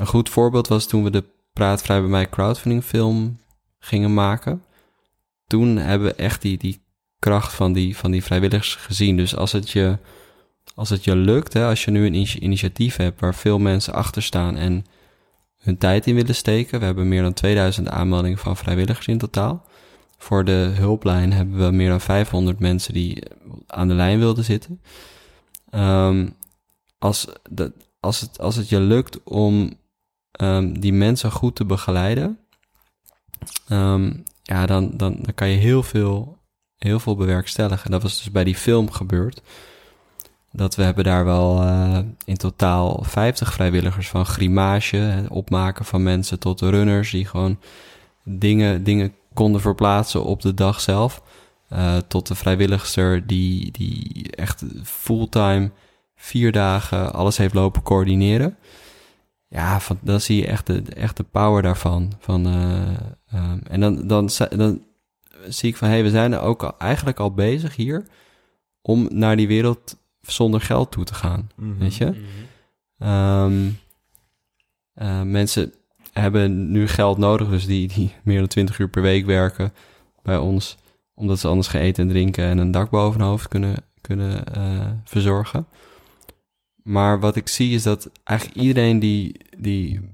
een goed voorbeeld was toen we de Praat Vrij bij mij crowdfunding film gingen maken. Toen hebben we echt die, die kracht van die, van die vrijwilligers gezien. Dus als het je, als het je lukt, hè, als je nu een initi- initiatief hebt waar veel mensen achter staan en hun tijd in willen steken. We hebben meer dan 2000 aanmeldingen van vrijwilligers in totaal. Voor de hulplijn hebben we meer dan 500 mensen die aan de lijn wilden zitten. Ehm, als, dat, als, het, als het je lukt om ehm, die mensen goed te begeleiden, ehm, ja, dan, dan, dan kan je heel veel, heel veel bewerkstelligen. Dat was dus bij die film gebeurd. Dat we hebben daar wel eh, in totaal 50 vrijwilligers van grimage, opmaken van mensen tot runners die gewoon dingen, dingen konden verplaatsen op de dag zelf. Eh, tot de vrijwilligster die, die echt fulltime vier dagen alles heeft lopen coördineren. Ja, van, dan zie je echt de, echt de power daarvan. Van, eh, ehm, en dan, dan, dan zie ik van, hé, hey, we zijn er ook al, eigenlijk al bezig hier om naar die wereld zonder geld toe te gaan. Mhm. Weet je? Ehm, eh, mensen hebben nu geld nodig, dus die, die meer dan 20 uur per week werken bij ons, omdat ze anders geen eten en drinken en een dak boven hun hoofd kunnen, kunnen eh, verzorgen. Maar wat ik zie is dat eigenlijk iedereen die, die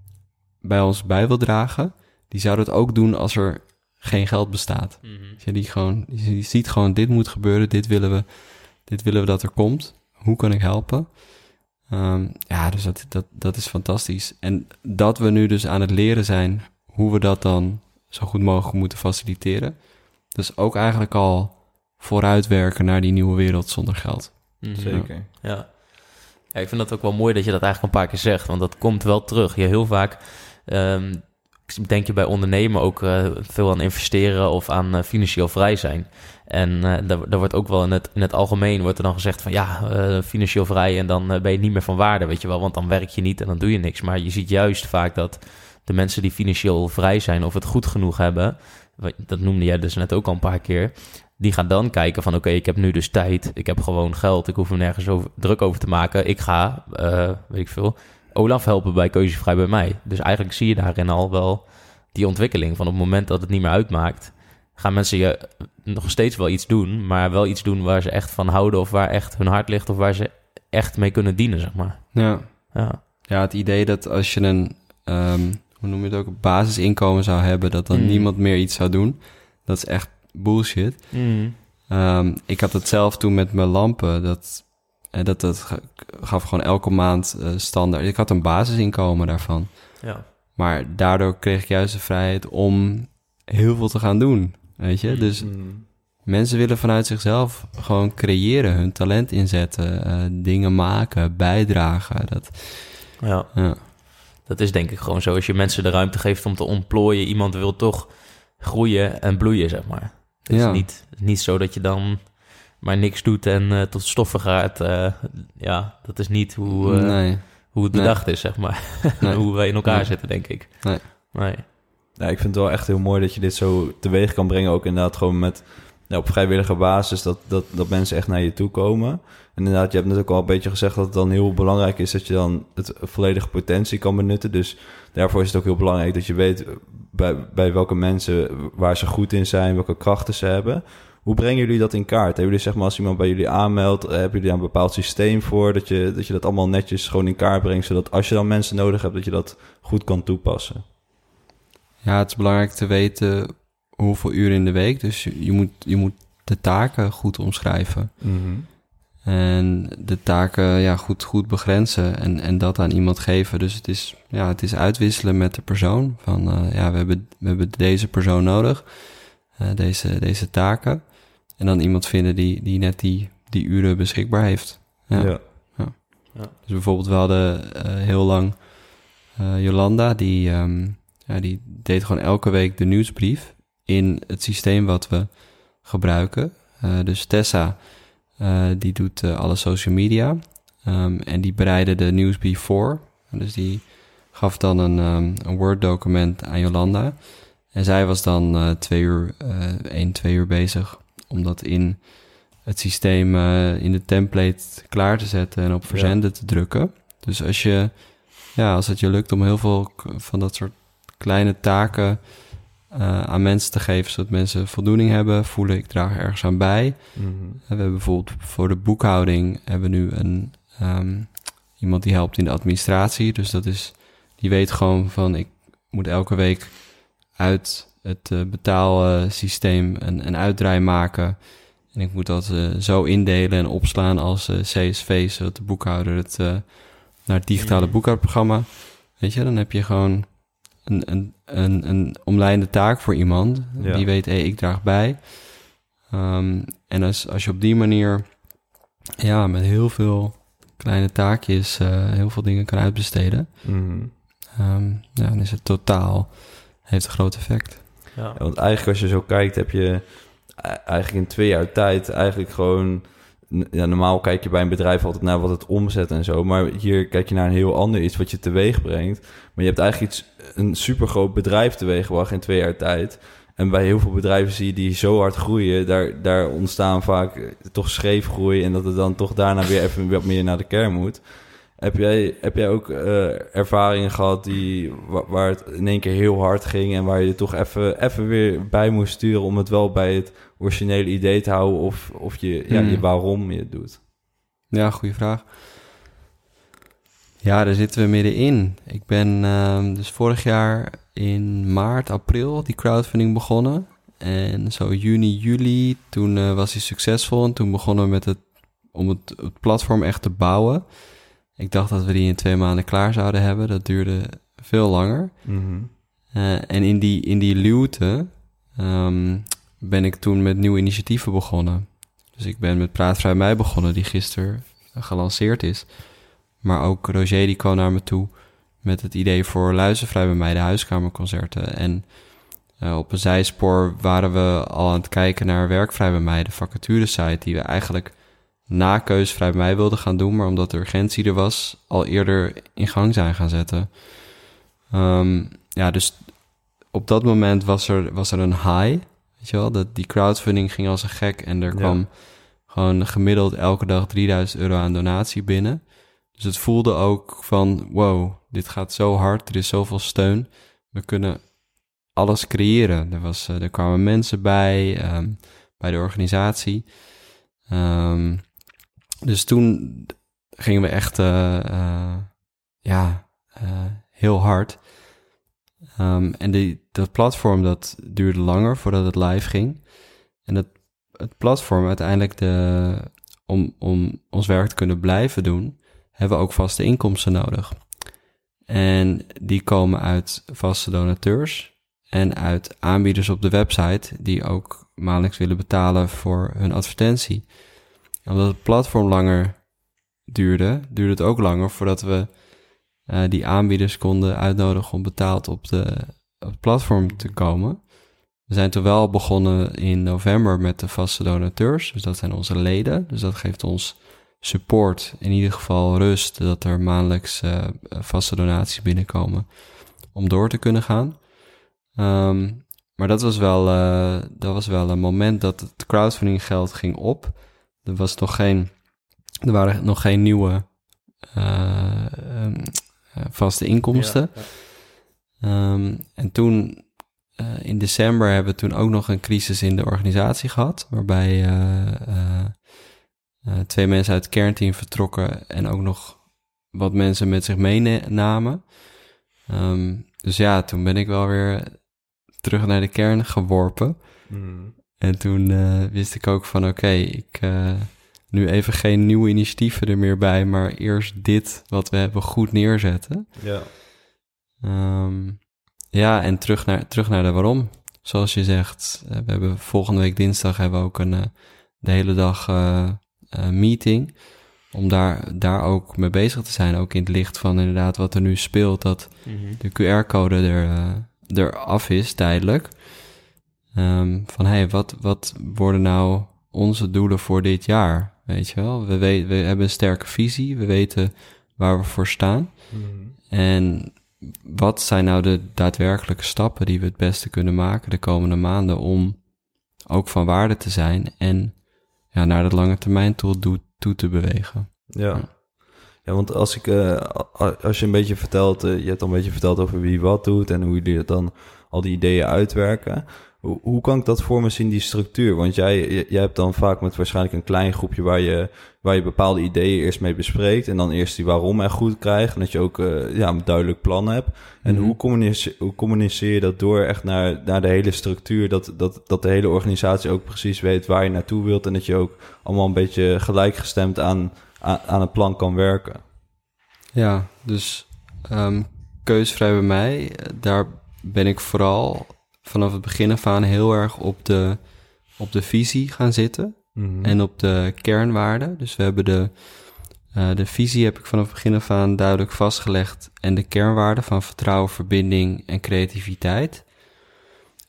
bij ons bij wil dragen, die zou dat ook doen als er geen geld bestaat. Weet je, die, gewoon, die ziet gewoon, dit moet gebeuren, dit willen we, dit willen we dat er komt. Hoe kan ik helpen? Ehm, ja, dus dat, dat, dat is fantastisch. En dat we nu dus aan het leren zijn hoe we dat dan zo goed mogelijk moeten faciliteren. Dus ook eigenlijk al vooruitwerken naar die nieuwe wereld zonder geld. Mhm. Zeker. Ja. Ja, ik vind dat ook wel mooi dat je dat eigenlijk een paar keer zegt, want dat komt wel terug. Je heel vaak ehm, denk je bij ondernemen ook eh, veel aan investeren of aan eh, financieel vrij zijn. En eh, daar, wordt ook wel in het, in het algemeen wordt er dan gezegd van ja, financieel vrij en dan ben je niet meer van waarde, weet je wel, want dan werk je niet en dan doe je niks. Maar je ziet juist vaak dat de mensen die financieel vrij zijn of het goed genoeg hebben, dat noemde jij dus net ook al een paar keer, die gaan dan kijken van oké, ik heb nu dus tijd, ik heb gewoon geld, ik hoef me nergens over, druk over te maken. Ik ga, eh, weet ik veel, Olaf helpen bij Keuzevrij bij mij. Dus eigenlijk zie je daarin al wel die ontwikkeling van op het moment dat het niet meer uitmaakt, gaan mensen je nog steeds wel iets doen, maar wel iets doen waar ze echt van houden of waar echt hun hart ligt of waar ze echt mee kunnen dienen, zeg maar. Ja, Ja. ja het idee dat als je een, ehm, hoe noem je het ook, een basisinkomen zou hebben, dat dan Mm. niemand meer iets zou doen, dat is echt bullshit. Ehm, ik had het zelf toen met mijn lampen. Dat, eh, dat, dat ga- gaf gewoon elke maand eh, standaard. Ik had een basisinkomen daarvan. Ja. Maar daardoor kreeg ik juist de vrijheid om heel veel te gaan doen. Weet je? Dus Mhm. mensen willen vanuit zichzelf gewoon creëren, hun talent inzetten, eh, dingen maken, bijdragen. Dat, ja. ja. Dat is denk ik gewoon zo. Als je mensen de ruimte geeft om te ontplooien, iemand wil toch groeien en bloeien, zeg maar. Het is Ja. niet, niet zo dat je dan maar niks doet en eh, tot stoffen gaat. eh, ja, dat is niet hoe, eh, nee, hoe het Nee. bedacht is, zeg maar. Nee. hoe wij in elkaar Nee. zitten, denk ik. Nee. Nee. Ja, ik vind het wel echt heel mooi dat je dit zo teweeg kan brengen. Ook inderdaad gewoon met ja, op vrijwillige basis dat, dat, dat mensen echt naar je toe komen. En inderdaad, je hebt net ook al een beetje gezegd dat het dan heel belangrijk is dat je dan het volledige potentie kan benutten. Dus daarvoor is het ook heel belangrijk dat je weet bij, bij welke mensen waar ze goed in zijn, welke krachten ze hebben. Hoe brengen jullie dat in kaart? Hebben jullie, zeg maar, als iemand bij jullie aanmeldt, eh, hebben jullie daar een bepaald systeem voor dat je, dat je dat allemaal netjes gewoon in kaart brengt, zodat als je dan mensen nodig hebt, dat je dat goed kan toepassen? Ja, het is belangrijk te weten hoeveel uren in de week. Dus je, je moet, je moet de taken goed omschrijven. En de taken ja, goed, goed begrenzen en, en dat aan iemand geven. Dus het is, ja, het is uitwisselen met de persoon. Van eh, ja, we hebben, we hebben deze persoon nodig, eh, deze, deze taken. En dan iemand vinden die, die net die, die uren beschikbaar heeft. Ja. ja. Dus bijvoorbeeld, we hadden eh, heel lang eh, Jolanda, die, ehm, ja, die deed gewoon elke week de nieuwsbrief in het systeem wat we gebruiken. Eh, dus Tessa, die doet eh, alle social media Ehm, en die bereidde de nieuwsbrief voor. Dus die gaf dan een, ehm, een Word-document aan Jolanda. En zij was dan eh, twee uur, eh één, twee uur bezig om dat in het systeem, eh, in de template klaar te zetten en op verzenden te drukken. Dus als je, ja, als het je lukt om heel veel van dat soort kleine taken eh, aan mensen te geven, zodat mensen voldoening hebben, voelen ik draag ergens aan bij. Mhm. We hebben bijvoorbeeld voor de boekhouding hebben we nu een ehm, iemand die helpt in de administratie. Dus dat is, die weet gewoon van ik moet elke week uit het eh, betaalsysteem een, een uitdraai maken. En ik moet dat eh, zo indelen en opslaan als CSV, zodat de boekhouder het naar het digitale boekhoudprogramma. Weet je, dan heb je gewoon een, een, een, een omlijnde taak voor iemand. Ja. Die weet, hé, ik draag bij. Ehm, en als, als je op die manier ja, met heel veel kleine taakjes eh, heel veel dingen kan uitbesteden, Mhm. ehm, ja, dan is het totaal, heeft een groot effect. Ja. Ja, want eigenlijk als je zo kijkt, heb je e- eigenlijk in twee jaar tijd eigenlijk gewoon... Ja, normaal kijk je bij een bedrijf altijd naar wat het omzet en zo. Maar hier kijk je naar een heel ander iets wat je teweeg brengt. Maar je hebt eigenlijk iets, een supergroot bedrijf teweeggebracht in twee jaar tijd. En bij heel veel bedrijven zie je die zo hard groeien. Daar, daar ontstaan vaak eh, toch scheefgroei. En dat het dan toch daarna weer even wat meer naar de kern moet. Heb jij, heb jij ook eh, ervaringen gehad die, wa- waar het in één keer heel hard ging en waar je er toch even, even weer bij moest sturen om het wel bij het originele idee te houden of, of je, ja, Hmm. je waarom je het doet? Ja, goede vraag. Ja, daar zitten we middenin. Ik ben ehm, dus vorig jaar in maart, april die crowdfunding begonnen. En zo juni, juli, toen eh, was hij succesvol. En toen begonnen we met het, om het, het platform echt te bouwen. Ik dacht dat we die in twee maanden klaar zouden hebben. Dat duurde veel langer. Eh, en in die, in die luwte ehm, ben ik toen met nieuwe initiatieven begonnen. Dus ik ben met Praatvrij Mij begonnen, die gisteren gelanceerd is. Maar ook Roger die kwam naar me toe met het idee voor Luistervrij bij mij, de huiskamerconcerten. En eh, op een zijspoor waren we al aan het kijken naar Werkvrij bij mij, de vacaturesite, die we eigenlijk na Keusvrij bij mij wilden gaan doen, maar omdat de urgentie er was, al eerder in gang zijn gaan zetten. Ehm, ja, dus op dat moment was er, was er een high, weet je wel, dat die crowdfunding ging als een gek en er Ja. kwam gewoon gemiddeld elke dag 3000 euro aan donatie binnen. Dus het voelde ook van, wow, dit gaat zo hard, er is zoveel steun. We kunnen alles creëren. Er, was, eh, er kwamen mensen bij, ehm, bij de organisatie. Ehm, dus toen gingen we echt, eh, eh, ja, heel hard. Ehm, en die, dat platform, dat duurde langer voordat het live ging. En dat, het platform uiteindelijk, de, om, om ons werk te kunnen blijven doen, hebben we ook vaste inkomsten nodig. En die komen uit vaste donateurs en uit aanbieders op de website die ook maandelijks willen betalen voor hun advertentie. En omdat het platform langer duurde, duurde het ook langer voordat we eh, die aanbieders konden uitnodigen om betaald op, de, op het platform te komen. We zijn toen wel begonnen in november met de vaste donateurs, dus dat zijn onze leden. Dus dat geeft ons support, in ieder geval rust, dat er maandelijks eh, vaste donaties binnenkomen om door te kunnen gaan. Ehm, maar dat was, wel, eh, dat was wel een moment dat het crowdfunding geld ging op. Er was nog geen, er waren nog geen nieuwe eh, ehm, eh, vaste inkomsten. Ehm, en toen, eh, in december, hebben we toen ook nog een crisis in de organisatie gehad. Waarbij eh, eh, eh, twee mensen uit het kernteam vertrokken en ook nog wat mensen met zich meenamen. Ehm, dus ja, toen ben ik wel weer terug naar de kern geworpen. Mhm. En toen eh, wist ik ook van oké, ik eh, nu even geen nieuwe initiatieven er meer bij, maar eerst dit wat we hebben goed neerzetten. Ja. Ehm, ja, en terug naar, terug naar de waarom. Zoals je zegt, eh, we hebben volgende week dinsdag hebben we ook een eh, de hele dag eh, meeting. Om daar, daar ook mee bezig te zijn. Ook in het licht van inderdaad wat er nu speelt. Dat de QR-code er, er af is tijdelijk. Ehm, van hé, hey, wat, wat worden nou onze doelen voor dit jaar? Weet je wel, we, we, we hebben een sterke visie. We weten waar we voor staan. Mhm. En wat zijn nou de daadwerkelijke stappen die we het beste kunnen maken de komende maanden om ook van waarde te zijn en ja, naar de lange termijn toe, toe, te bewegen? Ja. Ja, want als ik, eh, als je een beetje vertelt, eh, je hebt al een beetje verteld over wie wat doet en hoe jullie dan al die ideeën uitwerken. Hoe, hoe kan ik dat voor me zien, die structuur? Want jij, jij hebt dan vaak met waarschijnlijk een klein groepje waar je, waar je bepaalde ideeën eerst mee bespreekt en dan eerst die waarom er goed krijgt en dat je ook eh, ja, een duidelijk plan hebt. En Mhm. hoe, communiceer, hoe communiceer je dat door echt naar, naar de hele structuur, dat, dat, dat de hele organisatie ook precies weet waar je naartoe wilt en dat je ook allemaal een beetje gelijkgestemd aan, aan, aan het plan kan werken. Ja, dus ehm keusvrij bij mij, daar ben ik vooral vanaf het begin af aan heel erg op de, op de visie gaan zitten. en op de kernwaarden. Dus we hebben de, eh, de visie heb ik vanaf het begin af aan duidelijk vastgelegd. En de kernwaarden van vertrouwen, verbinding en creativiteit.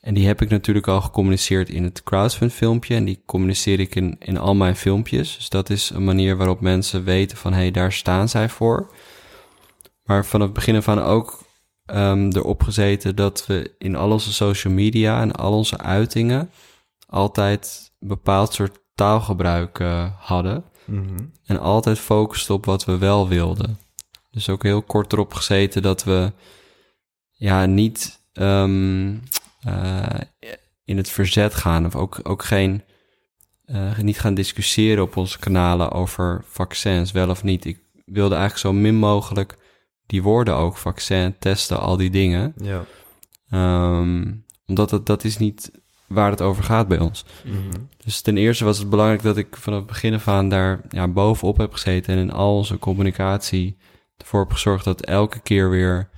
En die heb ik natuurlijk al gecommuniceerd in het crowdfund filmpje. En die communiceer ik in, in al mijn filmpjes. Dus dat is een manier waarop mensen weten van... hé, hey, daar staan zij voor. Maar vanaf het begin af aan ook ehm, erop gezeten... dat we in al onze social media en al onze uitingen... altijd een bepaald soort taalgebruik eh, hadden. Mhm. En altijd focusten op wat we wel wilden. Dus ook heel kort erop gezeten dat we ja, niet ehm, eh, in het verzet gaan. Of ook, ook geen, eh, niet gaan discussiëren op onze kanalen over vaccins, wel of niet. Ik wilde eigenlijk zo min mogelijk die woorden ook, vaccin, testen, al die dingen. Ja. Ehm, omdat het, dat is niet waar het over gaat bij ons. Mhm. Dus ten eerste was het belangrijk dat ik vanaf het begin af aan daar ja, bovenop heb gezeten en in al onze communicatie ervoor heb gezorgd dat elke keer weer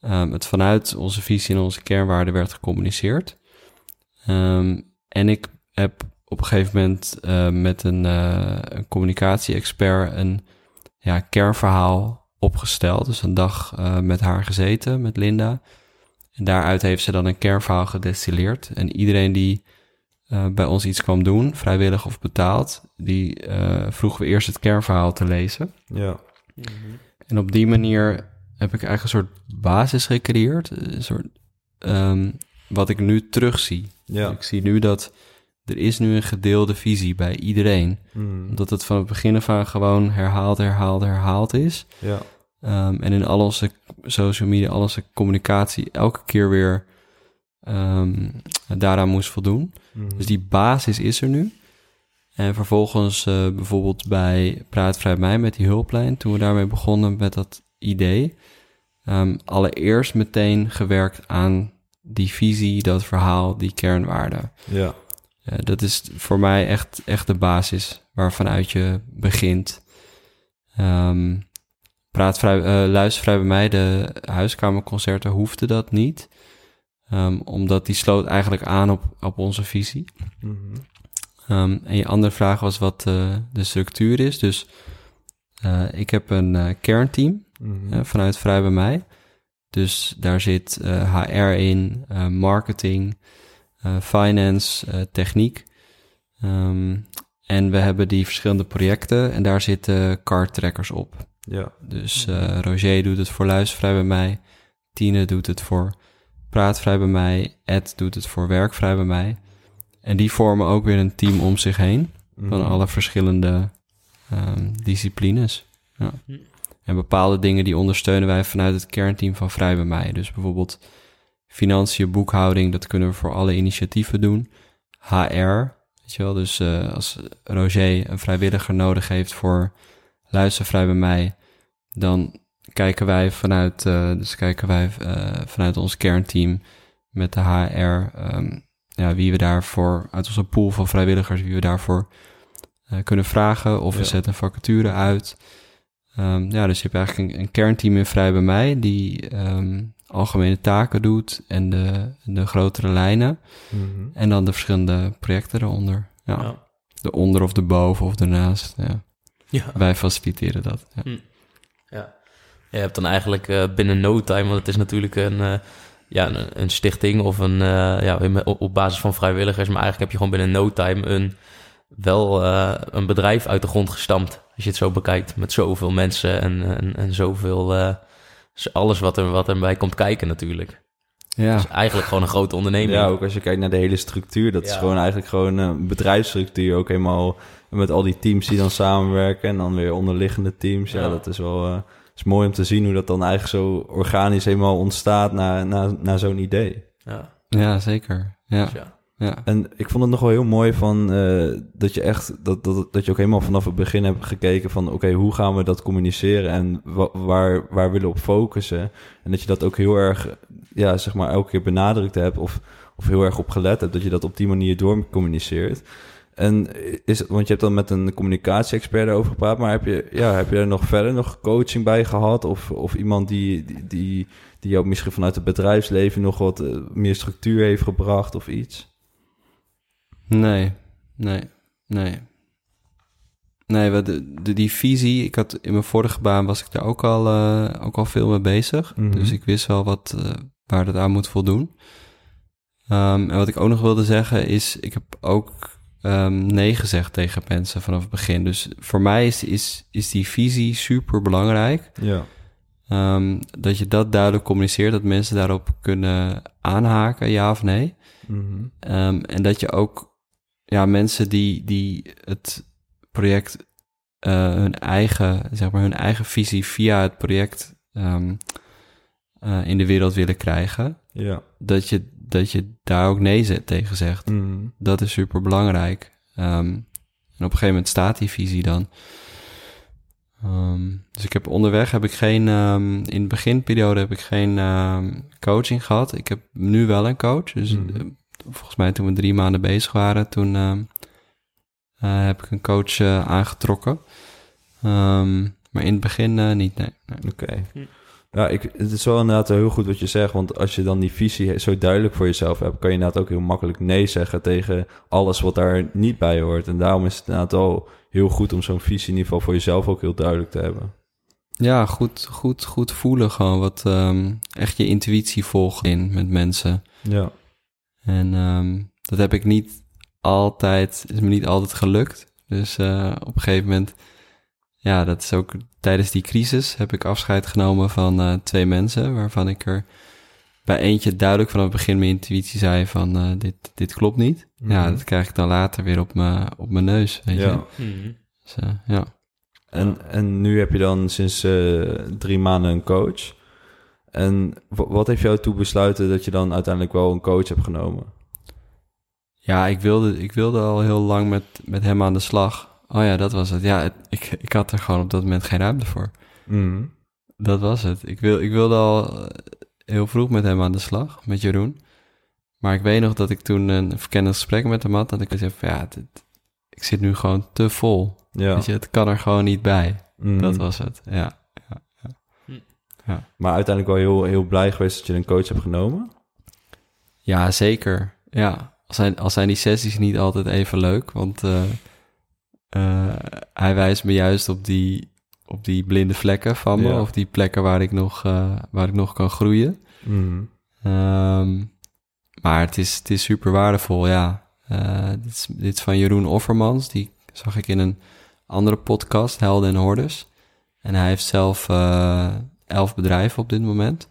ehm, het vanuit onze visie en onze kernwaarden werd gecommuniceerd. Ehm, en ik heb op een gegeven moment eh, met een, een communicatie-expert een ja, kernverhaal opgesteld. Dus een dag eh, met haar gezeten, met Linda. En daaruit heeft ze dan een kernverhaal gedestilleerd. En iedereen die eh, bij ons iets kwam doen, vrijwillig of betaald, die eh, vroegen we eerst het kernverhaal te lezen. Ja. En op die manier heb ik eigenlijk een soort basis gecreëerd. Een soort, ehm, wat ik nu terugzie. Ja. Ik zie nu dat er is nu een gedeelde visie bij iedereen. Mhm. Dat het van het begin af aan gewoon herhaald, herhaald, herhaald is. Ja. Ehm, en in al onze social media, al onze communicatie, elke keer weer ehm, daaraan moest voldoen. Mhm. Dus die basis is er nu. En vervolgens eh, bijvoorbeeld bij Praat Vrij Mij met die hulplijn, toen we daarmee begonnen met dat idee, ehm, allereerst meteen gewerkt aan die visie, dat verhaal, die kernwaarden. Ja. Eh, dat is voor mij echt, echt de basis waarvanuit je begint. Ehm, praat vrij, eh, luister vrij bij mij, de huiskamerconcerten hoefden dat niet. Ehm, omdat die sloot eigenlijk aan op, op onze visie. Mhm. Ehm, en je andere vraag was wat eh, de structuur is. Dus ik heb een kernteam Mhm. vanuit Vrij bij mij. Dus daar zit HR in, marketing, finance, eh, techniek. Ehm, en we hebben die verschillende projecten en daar zitten card trackers op. Ja. Dus eh, Roger doet het voor Luistervrij bij mij. Tine doet het voor Praatvrij bij mij. Ed doet het voor Werkvrij bij mij. En die vormen ook weer een team om zich heen. Van Mhm. alle verschillende ehm, disciplines. Ja. En bepaalde dingen die ondersteunen wij vanuit het kernteam van Vrij bij mij. Dus bijvoorbeeld financiën, boekhouding, dat kunnen we voor alle initiatieven doen. HR, weet je wel, dus eh, als Roger een vrijwilliger nodig heeft voor Luister Vrij bij mij, dan kijken wij vanuit, eh, dus kijken wij eh, vanuit ons kernteam met de HR, ehm, ja, wie we daarvoor, uit onze pool van vrijwilligers, wie we daarvoor kunnen vragen. Of we zetten een vacature uit. Ehm, ja, dus je hebt eigenlijk een, een kernteam in Vrij bij mij die ehm, algemene taken doet en de, de grotere lijnen. Mhm. En dan de verschillende projecten eronder. Ja, Ja. De onder of de boven of ernaast. Ja. Ja. Wij faciliteren dat. Ja. Ja. Je hebt dan eigenlijk eh, binnen no time, want het is natuurlijk een, eh, ja, een, een stichting of een, eh, ja, op, op basis van vrijwilligers, maar eigenlijk heb je gewoon binnen no time een, wel een bedrijf uit de grond gestampt. Als je het zo bekijkt, met zoveel mensen en, en, en zoveel, eh, alles wat er, wat erbij komt kijken natuurlijk. Ja. Het is eigenlijk gewoon een grote onderneming. Ja, ook als je kijkt naar de hele structuur. Dat is gewoon eigenlijk gewoon een bedrijfsstructuur. Ook helemaal met al die teams die dan samenwerken. En dan weer onderliggende teams. Ja, Ja. dat is wel eh, is mooi om te zien hoe dat dan eigenlijk zo organisch helemaal ontstaat na, na, na zo'n idee. Ja, ja, zeker. Ja, dus ja. Ja. En ik vond het nog wel heel mooi van eh, dat je echt dat, dat, dat je ook helemaal vanaf het begin hebt gekeken van oké, hoe gaan we dat communiceren en wa- waar, waar willen we op focussen. En dat je dat ook heel erg, ja, zeg maar, elke keer benadrukt hebt of, of heel erg op gelet hebt, dat je dat op die manier doorcommuniceert. En is, want je hebt dan met een communicatie-expert daarover gepraat, maar heb je, ja, heb je er nog verder nog coaching bij gehad? Of, of iemand die, die, die, die jou misschien vanuit het bedrijfsleven nog wat eh, meer structuur heeft gebracht of iets? Nee, nee, nee. Nee, de, de, die visie, ik had in mijn vorige baan was ik daar ook al, eh, ook al veel mee bezig. Mhm. Dus ik wist wel wat, eh, waar dat aan moet voldoen. Ehm, en wat ik ook nog wilde zeggen is, ik heb ook ehm, nee gezegd tegen mensen vanaf het begin. Dus voor mij is, is, is die visie super belangrijk. Ja. Ehm, dat je dat duidelijk communiceert, dat mensen daarop kunnen aanhaken, ja of nee. Mhm. En dat je ook ja, mensen die, die het project eh, hun eigen, zeg maar, hun eigen visie via het project ehm, eh, in de wereld willen krijgen, Ja. dat je, dat je daar ook nee zet tegen zegt. Mhm. Dat is super belangrijk. Ehm, en op een gegeven moment staat die visie dan. Ehm, dus ik heb onderweg heb ik geen, in de beginperiode heb ik geen coaching gehad. Ik heb nu wel een coach. Dus Mhm. Volgens mij toen we drie maanden bezig waren, toen ehm, eh, heb ik een coach eh, aangetrokken. Ehm, maar in het begin eh, niet, nee. nee. Oké. Hm. Ja, ik, het is wel inderdaad heel goed wat je zegt. Want als je dan die visie zo duidelijk voor jezelf hebt, kan je inderdaad ook heel makkelijk nee zeggen tegen alles wat daar niet bij hoort. En daarom is het inderdaad wel heel goed om zo'n visie in ieder geval voor jezelf ook heel duidelijk te hebben. Ja, goed, goed, goed voelen gewoon wat ehm, echt je intuïtie volgen in met mensen. Ja. En ehm, dat heb ik niet altijd, is me niet altijd gelukt. Dus eh, op een gegeven moment, ja, dat is ook tijdens die crisis heb ik afscheid genomen van eh, twee mensen, waarvan ik er bij eentje duidelijk vanaf het begin mijn intuïtie zei van eh, dit, dit klopt niet. Ja, Mhm. dat krijg ik dan later weer op mijn op mijn neus, weet je. ja. Mhm. Dus, ja. En, en nu heb je dan sinds eh, drie maanden een coach. En wa- wat heeft jou toe besluiten dat je dan uiteindelijk wel een coach hebt genomen? Ja, ik wilde, ik wilde al heel lang met, met hem aan de slag. Oh ja, dat was het. Ja, het- ik, ik had er gewoon op dat moment geen ruimte voor. Mhm. Dat was het. Ik, wil, ik wilde al eh, heel vroeg met hem aan de slag, met Jeroen. Maar ik weet nog dat ik toen een verkennend gesprek met hem had. Dat ik zei van ja, dit- ik zit nu gewoon te vol. Ja. Weet je, het kan er gewoon niet bij. Mhm. Dat was het, ja. Maar uiteindelijk wel heel, heel blij geweest dat je een coach hebt genomen. Ja, zeker. Ja, al zijn, al zijn die sessies niet altijd even leuk, want eh, eh, hij wijst me juist op die, op die blinde vlekken van me, Ja. of die plekken waar ik nog, eh, waar ik nog kan groeien. Mhm. Ehm, maar het is, het is super waardevol, ja. Dit, is, dit is van Jeroen Offermans, die zag ik in een andere podcast, Helden en Hordes. En hij heeft zelf elf bedrijven op dit moment.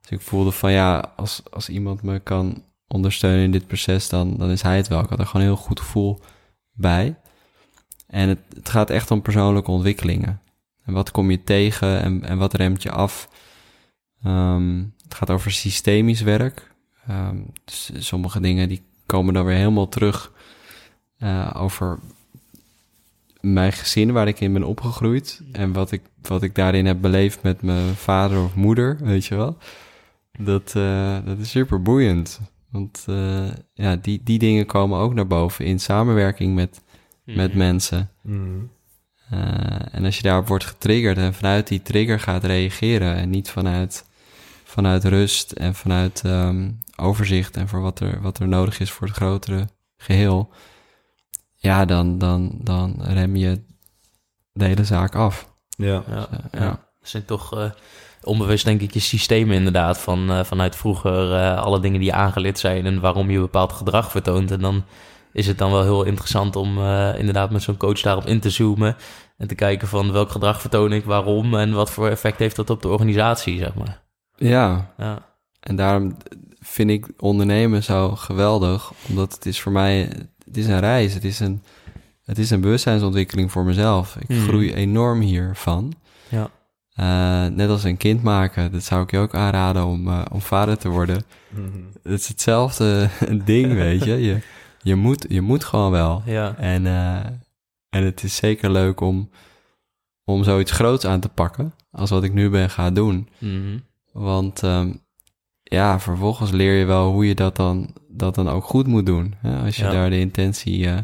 Dus ik voelde van ja, als, als iemand me kan ondersteunen in dit proces, dan, dan is hij het wel. Ik had er gewoon een heel goed gevoel bij. En het, het gaat echt om persoonlijke ontwikkelingen. En wat kom je tegen en, en wat remt je af? Ehm, het gaat over systemisch werk. Dus sommige dingen die komen dan weer helemaal terug uh, over mijn gezin waar ik in ben opgegroeid. En wat ik, wat ik daarin heb beleefd met mijn vader of moeder, weet je wel. Dat, uh, dat is super boeiend. Want uh, ja, die, die dingen komen ook naar boven in samenwerking met, mm. met mensen. Mm. Uh, en als je daarop wordt getriggerd en vanuit die trigger gaat reageren en niet vanuit, vanuit rust en vanuit um, overzicht en voor wat er, wat er nodig is voor het grotere geheel, ja, dan, dan, dan rem je de hele zaak af. Ja, ja, dus, uh, ja. ja. Dat zijn toch uh, onbewust, denk ik, je systemen inderdaad. Van, uh, vanuit vroeger alle dingen die aangeleerd zijn en waarom je bepaald gedrag vertoont. En dan is het dan wel heel interessant om inderdaad met zo'n coach daarop in te zoomen. En te kijken van welk gedrag vertoon ik, waarom en wat voor effect heeft dat op de organisatie, zeg maar. Ja, ja. en daarom vind ik ondernemen zo geweldig. Omdat het is voor mij, het is een reis. Het is een, het is een bewustzijnsontwikkeling voor mezelf. Ik Mhm. groei enorm hiervan. Ja. Uh, net als een kind maken, dat zou ik je ook aanraden om, uh, om vader te worden. Het is hetzelfde ding, weet je. Je, je, moet, je moet gewoon wel. Ja. En, uh, en het is zeker leuk om, om zoiets groots aan te pakken, als wat ik nu ben gaan doen. Mhm. Want um, ja, vervolgens leer je wel hoe je dat dan, dat dan ook goed moet doen. Hè, als je Ja. daar de intentie uh,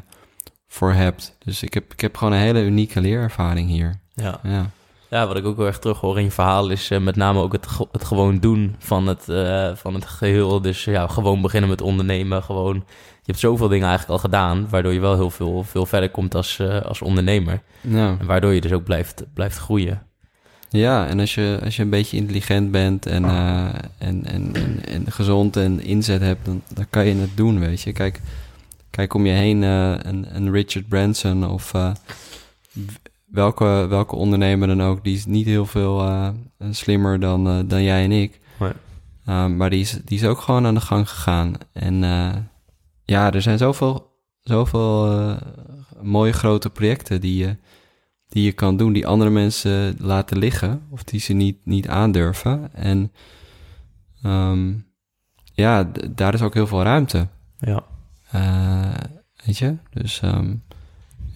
voor hebt. Dus ik heb, ik heb gewoon een hele unieke leerervaring hier. Ja. Ja. Ja, wat ik ook wel echt terug hoor in je verhaal is eh, met name ook het, het gewoon doen van het, eh, van het geheel. Dus ja, gewoon beginnen met ondernemen. Gewoon, je hebt zoveel dingen eigenlijk al gedaan, waardoor je wel heel veel, veel verder komt als, eh, als ondernemer. Ja. En waardoor je dus ook blijft, blijft groeien. Ja, en als je, als je een beetje intelligent bent en, uh, en, en, en, en, gezond en inzet hebt, dan, dan kan je het doen, weet je. Kijk, kijk om je heen uh, een, een Richard Branson of uh, welke, welke ondernemer dan ook, die is niet heel veel slimmer dan, dan jij en ik. Nee. maar die is, die is ook gewoon aan de gang gegaan. En ja, er zijn zoveel, zoveel mooie grote projecten die je die je kan doen, die andere mensen laten liggen of die ze niet, niet aandurven. En um, ja, daar is ook heel veel ruimte. Ja. Uh, weet je? Dus um,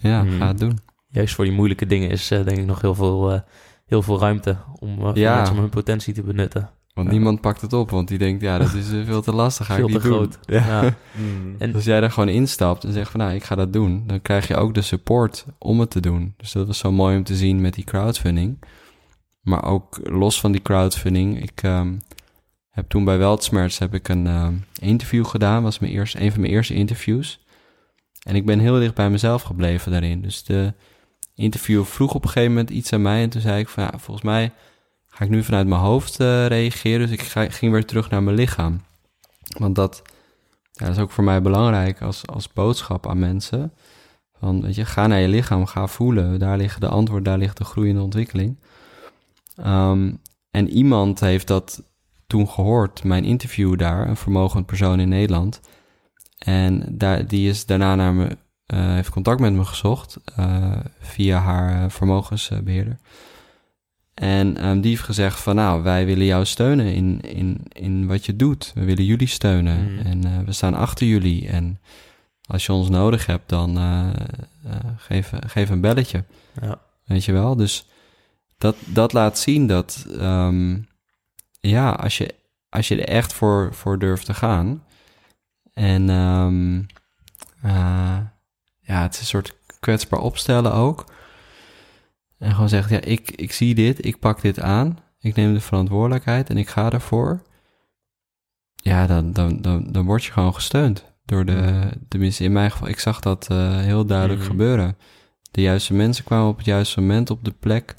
ja, Mhm. ga het doen. Juist voor die moeilijke dingen is uh, denk ik nog heel veel, uh, heel veel ruimte om Ja. mensen om hun potentie te benutten. Want Ja. niemand pakt het op, want die denkt, ja, dat is eh, veel te lastig, ga Veel ik te niet doen. groot. Ja. Ja. Mm. En- Als jij daar gewoon instapt en zegt van, nou, ik ga dat doen, dan krijg je ook de support om het te doen. Dus dat was zo mooi om te zien met die crowdfunding. Maar ook los van die crowdfunding, ik ehm, heb toen bij Weltsmerts heb ik een ehm, interview gedaan, was mijn eerste, een van mijn eerste interviews. En ik ben heel dicht bij mezelf gebleven daarin. Dus de interviewer vroeg op een gegeven moment iets aan mij en toen zei ik van, ja, volgens mij ga ik nu vanuit mijn hoofd eh, reageren. Dus ik ging weer terug naar mijn lichaam. Want dat, ja, dat is ook voor mij belangrijk als, als boodschap aan mensen. Van, weet je, ga naar je lichaam, ga voelen. Daar liggen de antwoorden, daar ligt de groeiende ontwikkeling. Um, en iemand heeft dat toen gehoord, mijn interview daar, een vermogend persoon in Nederland. En daar, die is daarna naar me, uh, heeft contact met me gezocht uh, via haar vermogensbeheerder. En um, die heeft gezegd van nou, wij willen jou steunen in, in, in wat je doet. We willen jullie steunen Mm. en uh, we staan achter jullie. En als je ons nodig hebt, dan uh, uh, geef, geef een belletje. Ja. Weet je wel? Dus dat, dat laat zien dat, um, ja, als je, als je er echt voor, voor durft te gaan. En um, uh, ja, het is een soort kwetsbaar opstellen ook. En gewoon zegt, ja, ik, ik zie dit, ik pak dit aan. Ik neem de verantwoordelijkheid en ik ga ervoor. Ja, dan, dan, dan, dan word je gewoon gesteund. Door de, tenminste in mijn geval, ik zag dat uh, heel duidelijk Mhm. gebeuren. De juiste mensen kwamen op het juiste moment op de plek,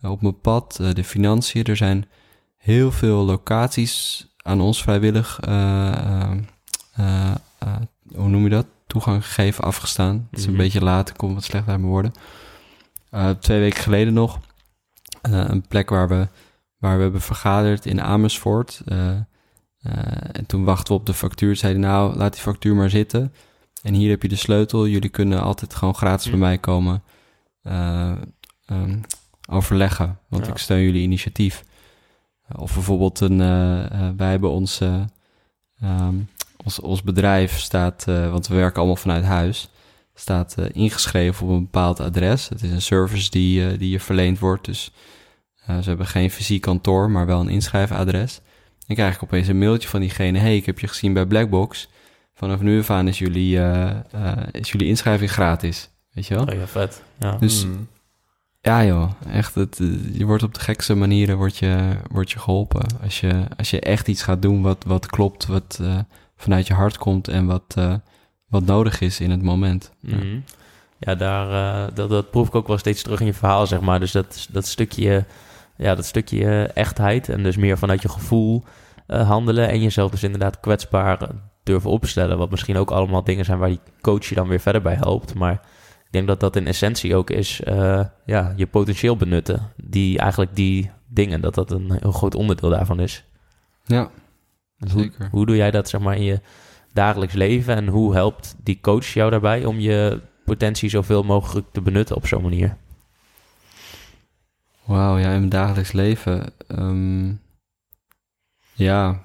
uh, op mijn pad. Uh, de financiën, er zijn heel veel locaties aan ons vrijwillig, uh, hoe noem je dat? Toegang gegeven, afgestaan. Het is een Mhm. beetje laat, ik kom wat slecht uit mijn woorden. Uh, twee weken geleden nog. Uh, een plek waar we waar we hebben vergaderd in Amersfoort. Eh, eh, en toen wachten we op de factuur. Zeiden nou, laat die factuur maar zitten. En hier heb je de sleutel. Jullie kunnen altijd gewoon gratis bij mij komen eh, ehm, overleggen. Want Ja. ik steun jullie initiatief. Of bijvoorbeeld een, eh, eh, wij hebben ons, eh, ehm, ons, ons bedrijf staat, eh, want we werken allemaal vanuit huis, staat eh, ingeschreven op een bepaald adres. Het is een service die, eh, die je verleend wordt, dus eh, ze hebben geen fysiek kantoor, maar wel een inschrijfadres. Dan krijg ik opeens een mailtje van diegene, hey, ik heb je gezien bij Blackbox. Vanaf nu af aan is jullie, eh, eh, is jullie inschrijving gratis, weet je wel? Oh ja, vet. Ja. Dus Mm. ja joh, echt, het, je wordt op de gekste manieren wordt je, wordt je geholpen. Als je, als je echt iets gaat doen wat, wat klopt, wat eh, vanuit je hart komt en wat, eh, wat nodig is in het moment. Ja. Mhm. Ja, daar, eh, dat, dat proef ik ook wel steeds terug in je verhaal, zeg maar. Dus dat, dat stukje, ja, dat stukje eh, echtheid en dus meer vanuit je gevoel eh, handelen en jezelf dus inderdaad kwetsbaar durven opstellen. Wat misschien ook allemaal dingen zijn waar die coach je dan weer verder bij helpt. Maar ik denk dat dat in essentie ook is, ja, je potentieel benutten. Die eigenlijk die dingen, dat dat een heel groot onderdeel daarvan is. Ja, Dus hoe, zeker. hoe doe jij dat zeg maar in je dagelijks leven en hoe helpt die coach jou daarbij om je potentie zoveel mogelijk te benutten op zo'n manier? Wauw, ja, in mijn dagelijks leven. ehm, ja.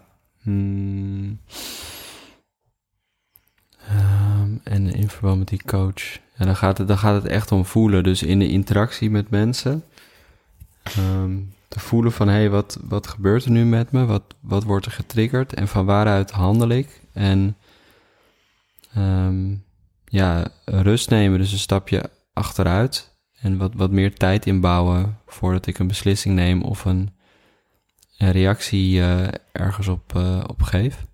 Ehm, en in verband met die coach. Ja, dan, gaat het, dan gaat het echt om voelen. Dus in de interactie met mensen. ehm, te voelen van, hé, hey, wat, wat gebeurt er nu met me? Wat, wat wordt er getriggerd? En van waaruit handel ik? En ehm, ja, rust nemen. Dus een stapje achteruit. En wat, wat meer tijd inbouwen voordat ik een beslissing neem of een, een reactie eh, ergens op, eh, op geef.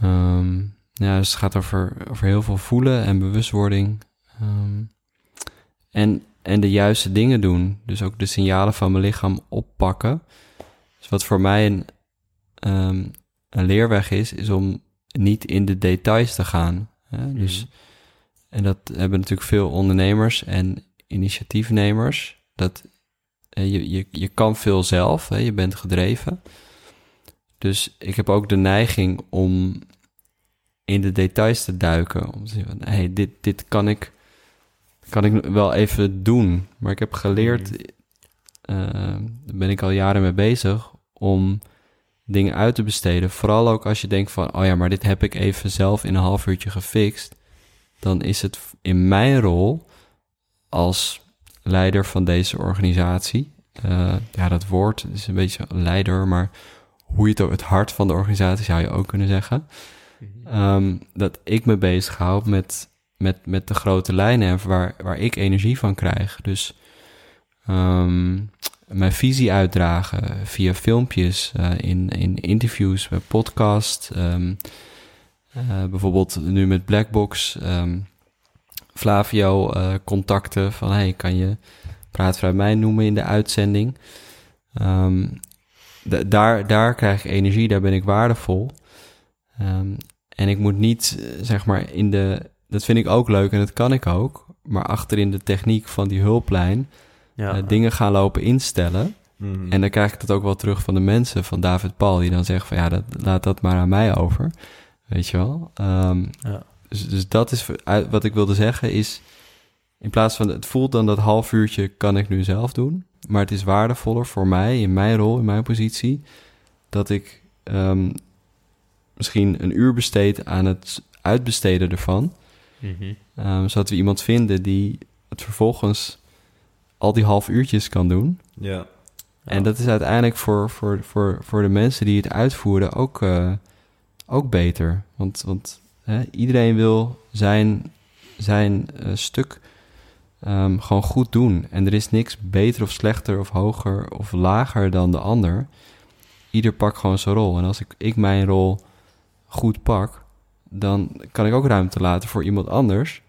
Ehm, ja, dus het gaat over, over heel veel voelen en bewustwording. Ehm, en, en de juiste dingen doen. Dus ook de signalen van mijn lichaam oppakken. Dus wat voor mij een, een leerweg is, is om niet in de details te gaan. Hè? Dus Mhm. en dat hebben natuurlijk veel ondernemers en initiatiefnemers. Dat je, je, je kan veel zelf, hè, je bent gedreven. Dus ik heb ook de neiging om in de details te duiken. Om te zien van, hey, dit, dit kan ik, kan ik wel even doen. Maar ik heb geleerd, eh, daar ben ik al jaren mee bezig, om dingen uit te besteden. Vooral ook als je denkt van, oh ja, maar dit heb ik even zelf in een half uurtje gefixt dan is het in mijn rol als leider van deze organisatie. eh, ja, dat woord is een beetje leider, maar hoe je het ook, het hart van de organisatie zou je ook kunnen zeggen. Ehm, dat ik me bezighoud met, met, met de grote lijnen en waar, waar ik energie van krijg. Dus ehm, mijn visie uitdragen via filmpjes, eh, in, in interviews, bij podcast. ehm, eh, bijvoorbeeld nu met Blackbox. ehm, Flavio eh, contacten van hey, kan je Praat vanuit mij noemen in de uitzending. Ehm, da- daar, daar krijg ik energie, daar ben ik waardevol. En ik moet niet, zeg maar, in de... Dat vind ik ook leuk en dat kan ik ook. Maar achter in de techniek van die hulplijn... Ja, eh, dingen gaan lopen instellen. Mhm. En dan krijg ik dat ook wel terug van de mensen, van David Paul, die dan zeggen van ja, dat, laat dat maar aan mij over. Weet je wel? Ehm, Ja. dus, dus dat is wat ik wilde zeggen is, in plaats van het voelt dan dat half uurtje kan ik nu zelf doen, maar het is waardevoller voor mij, in mijn rol, in mijn positie, dat ik ehm, misschien een uur besteed aan het uitbesteden ervan. Mhm. Ehm, zodat we iemand vinden die het vervolgens al die half uurtjes kan doen. Ja. En dat is uiteindelijk voor, voor, voor, voor de mensen die het uitvoeren ook, eh, ook beter. Want, want hè, iedereen wil zijn, zijn eh, stuk ehm, gewoon goed doen. En er is niks beter of slechter of hoger of lager dan de ander. Ieder pakt gewoon zijn rol. En als ik, ik mijn rol goed pak, dan kan ik ook ruimte laten voor iemand anders.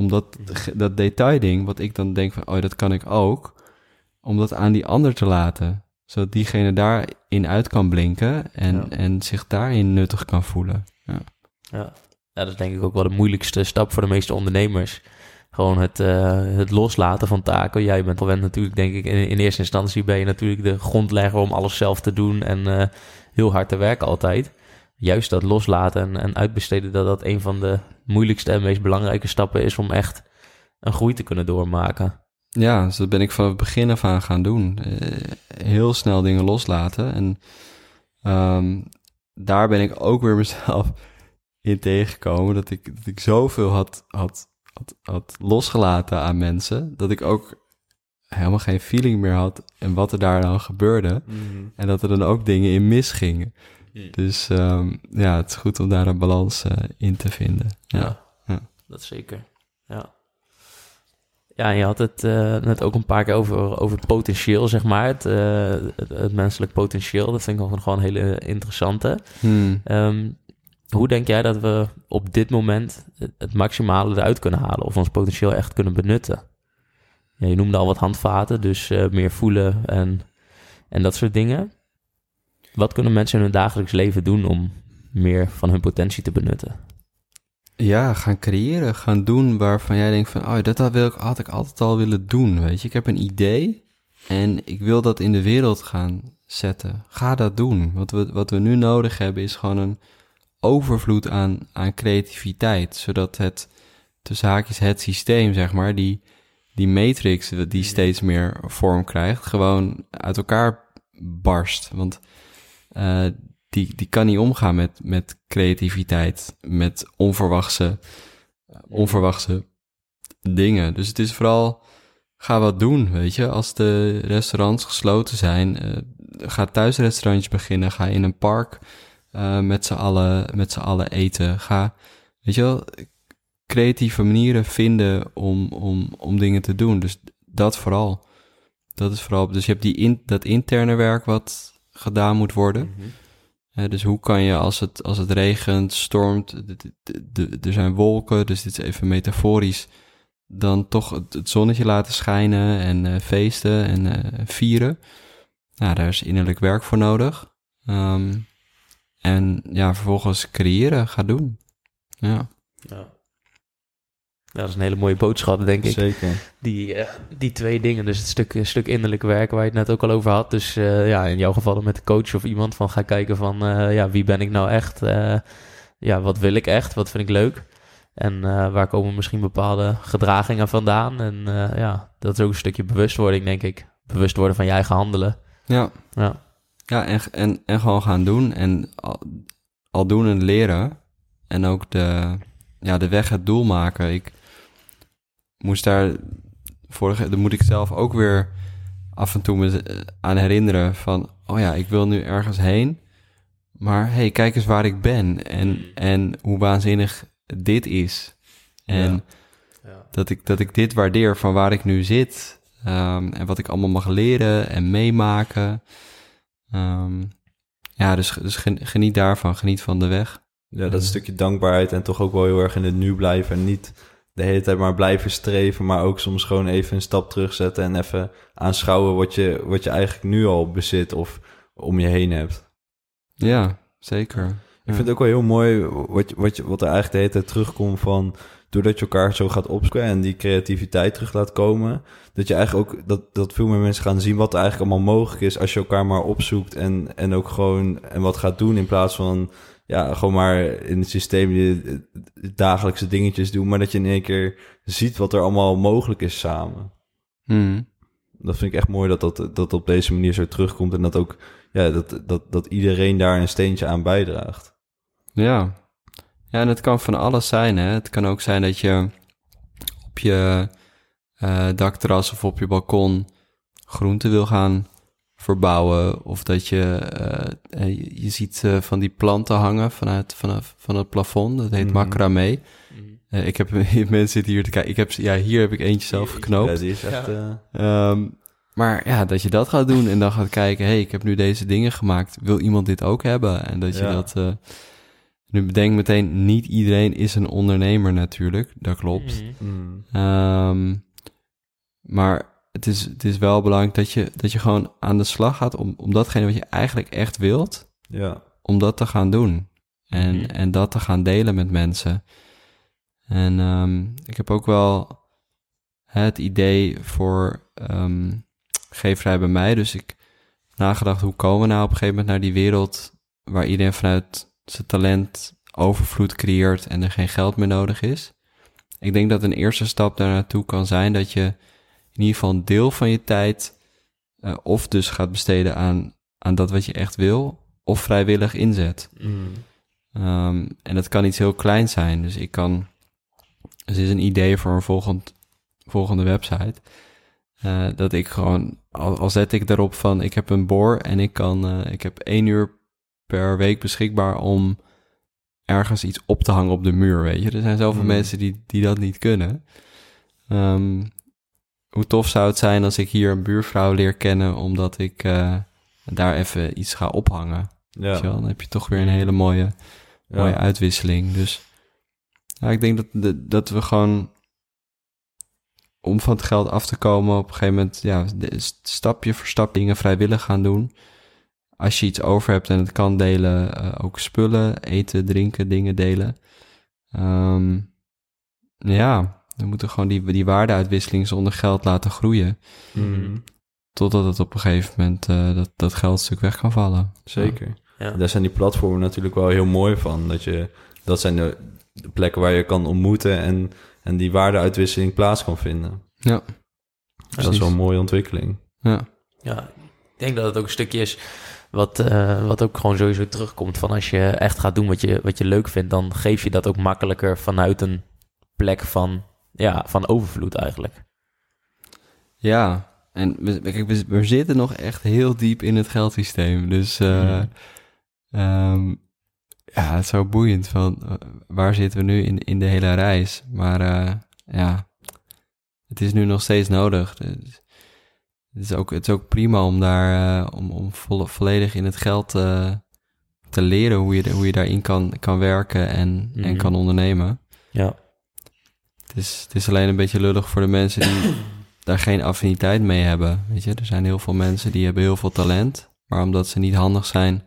Omdat dat detailding, wat ik dan denk van, oh, dat kan ik ook om dat aan die ander te laten. Zodat diegene daarin uit kan blinken en, Ja. en zich daarin nuttig kan voelen. Ja. Ja. ja, dat is denk ik ook wel de moeilijkste stap voor de meeste ondernemers. gewoon het, eh, het loslaten van taken. Jij bent gewend natuurlijk, denk ik, in, in eerste instantie ben je natuurlijk de grondlegger om alles zelf te doen en eh, heel hard te werken altijd. Juist dat loslaten en, en uitbesteden, dat dat een van de moeilijkste en meest belangrijke stappen is om echt een groei te kunnen doormaken. Ja, dus dat ben ik van het begin af aan gaan doen. Eh, heel snel dingen loslaten. En ehm, daar ben ik ook weer mezelf in tegengekomen. Dat ik, dat ik zoveel had, had, had, had losgelaten aan mensen. Dat ik ook helemaal geen feeling meer had. En wat er daar dan gebeurde. En dat er dan ook dingen in misgingen. Dus ehm, ja, het is goed om daar een balans eh, in te vinden. Ja. ja. dat zeker. Ja. Ja, en je had het eh, net ook een paar keer over, over het potentieel, zeg maar. Het, eh, het, het menselijk potentieel. Dat vind ik ook gewoon een hele interessante. Hmm. Ehm, hoe denk jij dat we op dit moment het, maximale eruit kunnen halen? Of ons potentieel echt kunnen benutten? Ja, je noemde al wat handvaten, dus meer voelen en, en dat soort dingen. Wat kunnen mensen in hun dagelijks leven doen om meer van hun potentie te benutten? Ja, gaan creëren, gaan doen waarvan jij denkt van, oh, dat had, wil ik, had ik altijd al willen doen, weet je. Ik heb een idee en ik wil dat in de wereld gaan zetten. Ga dat doen. Wat we, wat we nu nodig hebben is gewoon een overvloed aan, aan creativiteit, zodat het, tussen haakjes, het systeem, zeg maar, die, die matrix die steeds meer vorm krijgt, gewoon uit elkaar barst. Want uh, die, die kan niet omgaan met, met creativiteit, met onverwachte, onverwachte dingen. Dus het is vooral, ga wat doen, weet je. Als de restaurants gesloten zijn, uh, ga thuisrestaurantjes beginnen. Ga in een park uh, met z'n allen, met z'n allen eten. Ga, weet je wel, creatieve manieren vinden om, om, om dingen te doen. Dus dat vooral. Dat is vooral. Dus je hebt die in, dat interne werk wat gedaan moet worden. Mm -hmm. Uh, dus hoe kan je als het, als het regent, stormt, er zijn wolken, dus dit is even metaforisch, dan toch het, het zonnetje laten schijnen en uh, feesten en uh, vieren. Nou, daar is innerlijk werk voor nodig. Um, en ja, vervolgens creëren, ga doen. Ja. ja. Ja, dat is een hele mooie boodschap, denk ik. Zeker. Die, uh, die twee dingen, dus het stuk, stuk innerlijk werk waar je het net ook al over had. Dus uh, ja, in jouw geval met de coach of iemand van ga kijken van, uh, ja, wie ben ik nou echt? ja, wat wil ik echt? Wat vind ik leuk? En waar komen misschien bepaalde gedragingen vandaan? En ja, dat is ook een stukje bewustwording, denk ik. Bewust worden van je eigen handelen. Ja. Ja, ja en, en, en gewoon gaan doen en al, al doen en leren. En ook de, ja, de weg het doel maken. Ik moest daar vorige, dan moet ik zelf ook weer af en toe me aan herinneren van, oh ja, ik wil nu ergens heen, maar hey, kijk eens waar ik ben en, en hoe waanzinnig dit is. En ja. Ja. Dat, ik, dat ik dit waardeer van waar ik nu zit um, en wat ik allemaal mag leren en meemaken. Um, ja, dus, dus geniet daarvan, geniet van de weg. Ja, dat stukje dankbaarheid en toch ook wel heel erg in het nu blijven en niet de hele tijd maar blijven streven, maar ook soms gewoon even een stap terugzetten en even aanschouwen wat je, wat je eigenlijk nu al bezit of om je heen hebt. Ja, zeker. Ik vind het ook wel heel mooi wat, wat, wat er eigenlijk de hele tijd terugkomt van doordat je elkaar zo gaat opzoeken en die creativiteit terug laat komen, dat je eigenlijk ook dat, dat veel meer mensen gaan zien wat er eigenlijk allemaal mogelijk is als je elkaar maar opzoekt en, en ook gewoon en wat gaat doen in plaats van ja, gewoon maar in het systeem je dagelijkse dingetjes doen, maar dat je in één keer ziet wat er allemaal mogelijk is samen. Hmm. Dat vind ik echt mooi dat dat, dat op deze manier zo terugkomt en dat ook, ja, dat, dat, dat iedereen daar een steentje aan bijdraagt. Ja. Ja, en het kan van alles zijn, hè. Het kan ook zijn dat je op je uh, dakterras of op je balkon groenten wil gaan verbouwen. Of dat je, uh, je ziet uh, van die planten hangen vanuit, vanaf, van het plafond. Dat heet mm -hmm. macramé. Mm -hmm. uh, ik heb mensen zitten hier te kijken. Ik heb, ja, hier heb ik eentje zelf geknoopt. Ja, die is echt... Ja. Um, maar ja, dat je dat gaat doen en dan gaat kijken... hey, ik heb nu deze dingen gemaakt. Wil iemand dit ook hebben? En dat je ja. dat... nu bedenk meteen, niet iedereen is een ondernemer natuurlijk. Dat klopt. Mm -hmm. um, maar het is, het is wel belangrijk dat je, dat je gewoon aan de slag gaat om, om datgene wat je eigenlijk echt wilt, ja. om dat te gaan doen. En, mm -hmm. en dat te gaan delen met mensen. En um, ik heb ook wel het idee voor ehm geefvrij bij mij. Dus ik heb nagedacht, hoe komen we nou op een gegeven moment naar die wereld waar iedereen vanuit zijn talent overvloed creëert en er geen geld meer nodig is. Ik denk dat een eerste stap daar naartoe kan zijn dat je in ieder geval een deel van je tijd eh, of dus gaat besteden aan, aan dat wat je echt wil, of vrijwillig inzet. Mm. Ehm, en dat kan iets heel kleins zijn. Dus ik kan. Dus is een idee voor een volgend, volgende website. eh, dat ik gewoon. Al, al zet ik erop van. Ik heb een boor en ik kan. eh, ik heb één uur per week beschikbaar om ergens iets op te hangen op de muur. Weet je, er zijn zoveel Mm. mensen die, die dat niet kunnen. Ehm, hoe tof zou het zijn als ik hier een buurvrouw leer kennen, omdat ik eh, daar even iets ga ophangen. Ja, Dan heb je toch weer een hele mooie, mooie ja. uitwisseling. Dus ja, ik denk dat, dat we gewoon om van het geld af te komen op een gegeven moment ja, stapje voor stap dingen vrijwillig gaan doen. Als je iets over hebt en het kan delen, eh, ook spullen, eten, drinken, dingen delen. Ehm, ja, we moeten gewoon die, die waardeuitwisseling zonder geld laten groeien. Mm, Totdat het op een gegeven moment eh, dat, dat geldstuk weg kan vallen. zeker. Ja. Daar zijn die platformen natuurlijk wel heel mooi van. Dat, je, dat zijn de, de plekken waar je kan ontmoeten en, en die waardeuitwisseling plaats kan vinden. Ja, dat is wel een mooie ontwikkeling. Ja, Ja, ik denk dat het ook een stukje is wat, eh, wat ook gewoon sowieso terugkomt. Van als je echt gaat doen wat je, wat je leuk vindt, dan geef je dat ook makkelijker vanuit een plek van, ja, van overvloed eigenlijk. Ja, en we, kijk, we, we zitten nog echt heel diep in het geldsysteem. Dus eh, Mhm. ehm, ja, het is zo boeiend van eh, waar zitten we nu in, in de hele reis. Maar eh, ja, het is nu nog steeds nodig. Dus het, is ook, het is ook prima om daar om, om volle- volledig in het geld te leren hoe je, hoe je daarin kan, kan werken en, en Mhm. kan ondernemen. Ja, Het is, het is alleen een beetje lullig voor de mensen die daar geen affiniteit mee hebben. Weet je, er zijn heel veel mensen die hebben heel veel talent, maar omdat ze niet handig zijn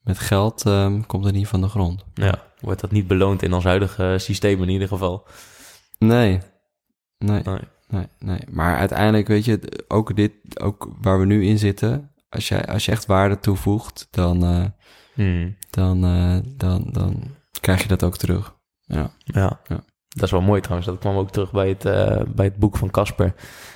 met geld, ehm, komt het niet van de grond. ja, wordt dat niet beloond in ons huidige systeem in ieder geval. Nee, nee, Nee. nee, nee. Maar uiteindelijk, weet je, ook dit, ook waar we nu in zitten, als je, als je echt waarde toevoegt, dan, eh, Hmm. dan, eh, dan, dan krijg je dat ook terug. Ja, Ja. Ja. Dat is wel mooi trouwens. Dat kwam ook terug bij het, eh, bij het boek van Casper.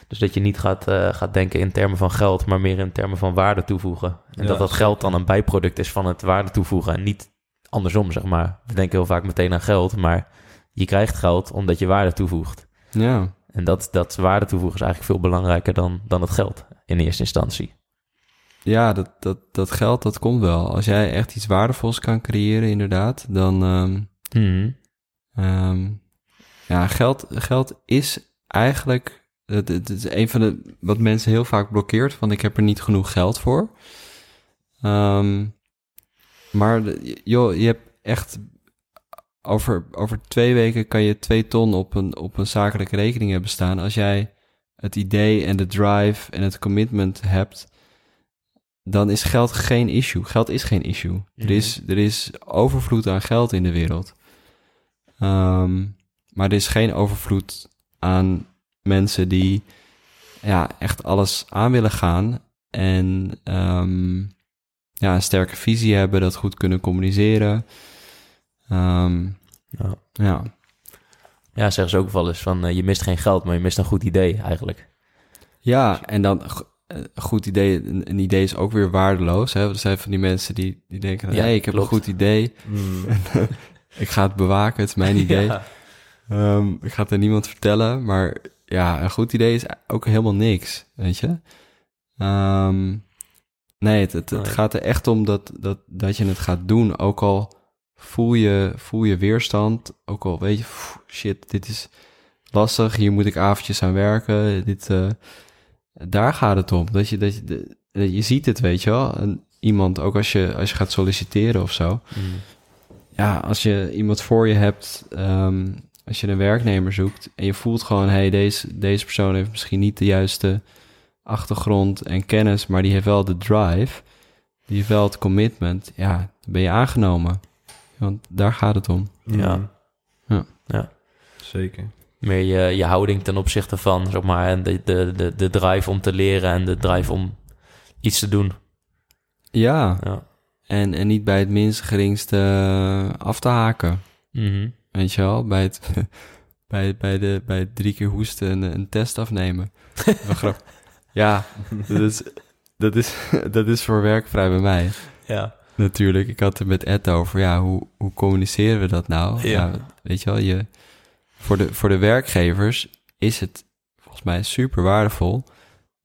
Dus dat je niet gaat, eh, gaat denken in termen van geld, maar meer in termen van waarde toevoegen. En Ja, dat dat geld dan een bijproduct is van het waarde toevoegen en niet andersom, zeg maar. We denken heel vaak meteen aan geld, maar je krijgt geld omdat je waarde toevoegt. ja, En dat, dat waarde toevoegen is eigenlijk veel belangrijker dan, dan het geld in eerste instantie. Ja, dat, dat, dat geld, dat komt wel. Als jij echt iets waardevols kan creëren, inderdaad, dan... ehm, ja, geld, geld is eigenlijk... Het, het is een van de... Wat mensen heel vaak blokkeert, van ik heb er niet genoeg geld voor. Ehm, maar joh, je hebt echt... Over, over twee weken kan je twee ton op een, op een zakelijke rekening hebben staan. Als jij het idee en de drive en het commitment hebt dan is geld geen issue. Geld is geen issue. Er, Mhm. is, er is overvloed aan geld in de wereld. Ehm, maar er is geen overvloed aan mensen die ja, echt alles aan willen gaan. En ehm, ja, een sterke visie hebben, dat goed kunnen communiceren. Ehm, Ja. ja. ja, zeggen ze ook wel eens van eh, je mist geen geld, maar je mist een goed idee eigenlijk. ja, en dan een goed idee. Een, idee is ook weer waardeloos. Hè? Er zijn van die mensen die, die denken: Ja, nee, ik heb klopt. een goed idee. Ik ga het bewaken, het is mijn idee. Ja. Ehm, ik ga het aan niemand vertellen, maar ja, een goed idee is ook helemaal niks, weet je. Ehm, nee, het, het, het Nee. gaat er echt om dat, dat, dat je het gaat doen, ook al voel je, voel je weerstand, ook al weet je, pff, shit, dit is lastig, hier moet ik avondjes aan werken, dit, eh, daar gaat het om. Dat je, dat je, de- je ziet het, weet je wel. En iemand, ook als je, als je gaat solliciteren of zo, Mhm. ja, als je iemand voor je hebt, ehm, als je een werknemer zoekt en je voelt gewoon, hey, deze, deze persoon heeft misschien niet de juiste achtergrond en kennis, maar die heeft wel de drive, die heeft wel het commitment, ja, dan ben je aangenomen. Want daar gaat het om. Ja. Ja. Ja. Zeker. meer je, je houding ten opzichte van, zeg maar, en de, de, de, de drive om te leren en de drive om iets te doen. Ja, Ja. en, en niet bij het minst geringste eh, af te haken. Mhm. Weet je wel, bij het, bij, bij de, bij drie keer hoesten een, een test afnemen. Grap- ja, dat is, dat, is, dat is voor werk vrij bij mij. ja. Natuurlijk, ik had het met Ed over, ja, hoe, hoe communiceren we dat nou? Ja. weet je wel, je, voor, de, voor de werkgevers is het volgens mij super waardevol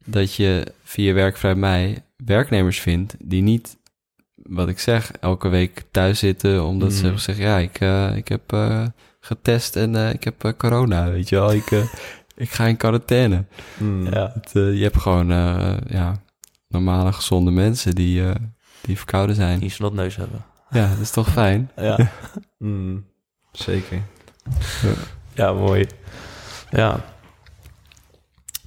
dat je via Werkvrij Mij werknemers vindt die niet, wat ik zeg, elke week thuis zitten omdat ze zeggen, ja, ik, eh, ik heb eh, getest en eh, ik heb corona, weet je wel, ik, ik ga in quarantaine. Mm. ja. Het, je hebt gewoon, eh, ja, normale gezonde mensen die, eh, die verkouden zijn. Die snotneus hebben. Ja, dat is toch fijn? Ja. Mm. Zeker. Ja, mooi. Ja.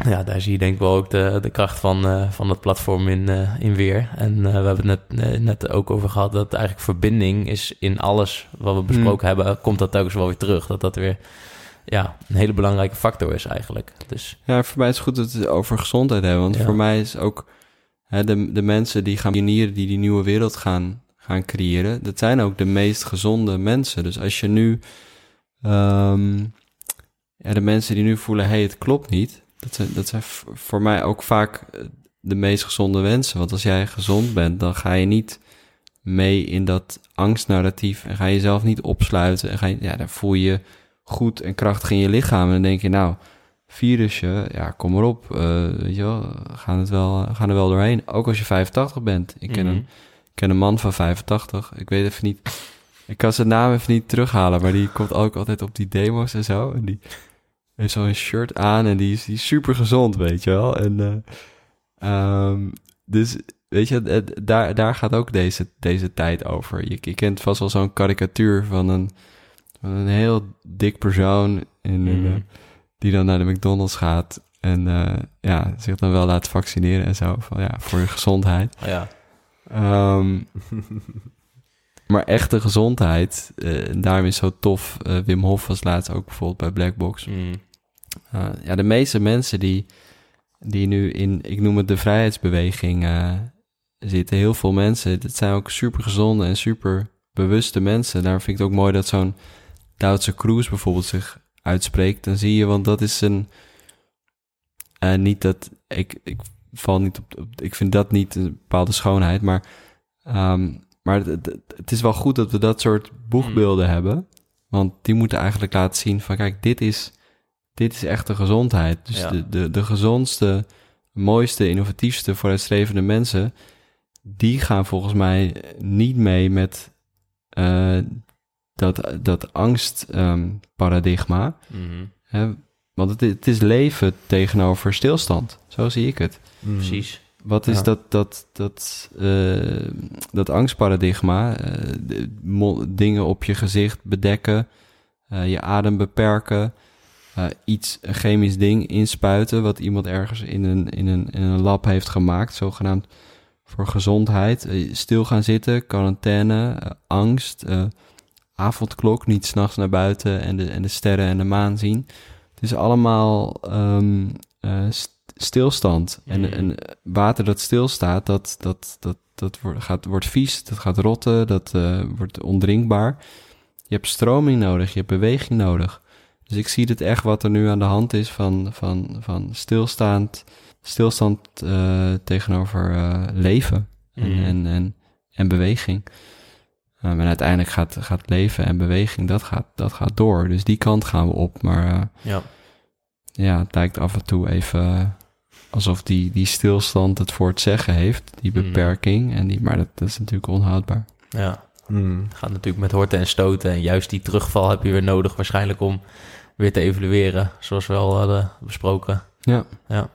Ja, daar zie je denk ik wel ook de, de kracht van, eh, van het platform in, eh, in weer. En eh, we hebben het net, net ook over gehad dat eigenlijk verbinding is in alles wat we besproken hebben, komt dat telkens wel weer terug. Dat dat weer ja, een hele belangrijke factor is eigenlijk. Dus Ja, voor mij is het goed dat we het over gezondheid hebben. Want Ja. voor mij is ook hè, de, de mensen die gaan pionieren, die die nieuwe wereld gaan, gaan creëren, dat zijn ook de meest gezonde mensen. Dus als je nu, ehm, ja, de mensen die nu voelen, hé, hey, het klopt niet, dat zijn, dat zijn voor mij ook vaak eh, de meest gezonde mensen. Want als jij gezond bent, dan ga je niet mee in dat angstnarratief en ga je jezelf niet opsluiten en ga je, ja, dan voel je je goed en krachtig in je lichaam en dan denk je, nou, virusje, ja, kom maar op. weet je wel, we gaan, het wel, we gaan er wel doorheen. Ook als je 85 bent. Ik ken, mhm. een, ik ken een man van 85. Ik weet even niet... Ik kan zijn naam even niet terughalen, maar die komt ook altijd op die demo's en zo. En die heeft zo'n shirt aan en die is, die is super gezond, weet je wel. En, eh, ehm, dus, weet je, het- daar, daar gaat ook deze, deze tijd over. Je, je kent vast wel zo'n karikatuur van een, van een heel dik persoon in. Mhm. eh, die dan naar de McDonald's gaat en eh, ja, zich dan wel laat vaccineren en zo. Van, ja, voor je gezondheid. ja. Ehm, maar echte gezondheid, eh, en daarom is zo tof. Wim Hof was laatst ook bijvoorbeeld bij Blackbox. Mhm. Uh, ja, de meeste mensen die, die nu in, ik noem het de vrijheidsbeweging eh, zitten, heel veel mensen, dat zijn ook super gezonde en super bewuste mensen. Daarom vind ik het ook mooi dat zo'n Duitse Kroes bijvoorbeeld zich uitspreekt. Dan zie je, want dat is een, eh, niet dat, ik, ik val niet op, op- ik vind dat niet een bepaalde schoonheid, maar, ehm, maar het, het- het is wel goed dat we dat soort boegbeelden hebben. Want die moeten eigenlijk laten zien van, kijk, dit is, dit is echte gezondheid. Dus Ja. de, de, de gezondste, mooiste, innovatiefste, vooruitstrevende mensen, die gaan volgens mij niet mee met eh, dat, dat angstparadigma. Mhm. hè want het, het is leven tegenover stilstand. Zo zie ik het. Mm. Precies. Wat is Ja. dat, dat, dat, eh, dat angstparadigma? eh, de- dingen op je gezicht bedekken, eh, je adem beperken, eh, iets, een chemisch ding inspuiten, wat iemand ergens in een, in een, in een lab heeft gemaakt, zogenaamd voor gezondheid. Eh, stil gaan zitten, quarantaine, eh, angst, avondklok, niet s'nachts naar buiten en de, en de sterren en de maan zien. Het is allemaal ehm, eh, st- stilstand. En, en water dat stilstaat, dat, dat, dat, dat wordt, gaat, wordt vies, dat gaat rotten, dat wordt ondrinkbaar. Je hebt stroming nodig, je hebt beweging nodig. Dus ik zie het echt wat er nu aan de hand is van, van, van stilstaand, stilstand eh, tegenover eh, leven en, Mhm. en, en, en beweging. Um, en uiteindelijk gaat, gaat leven en beweging, dat gaat, dat gaat door. Dus die kant gaan we op. Maar eh, Ja. ja, het lijkt af en toe even alsof die, die stilstand het voor het zeggen heeft. Die Mhm. beperking. En die, maar dat, dat is natuurlijk onhoudbaar. ja. Mm. Het gaat natuurlijk met horten en stoten. En juist die terugval heb je weer nodig waarschijnlijk om weer te evalueren. Zoals we al hadden besproken. Ja. Ja.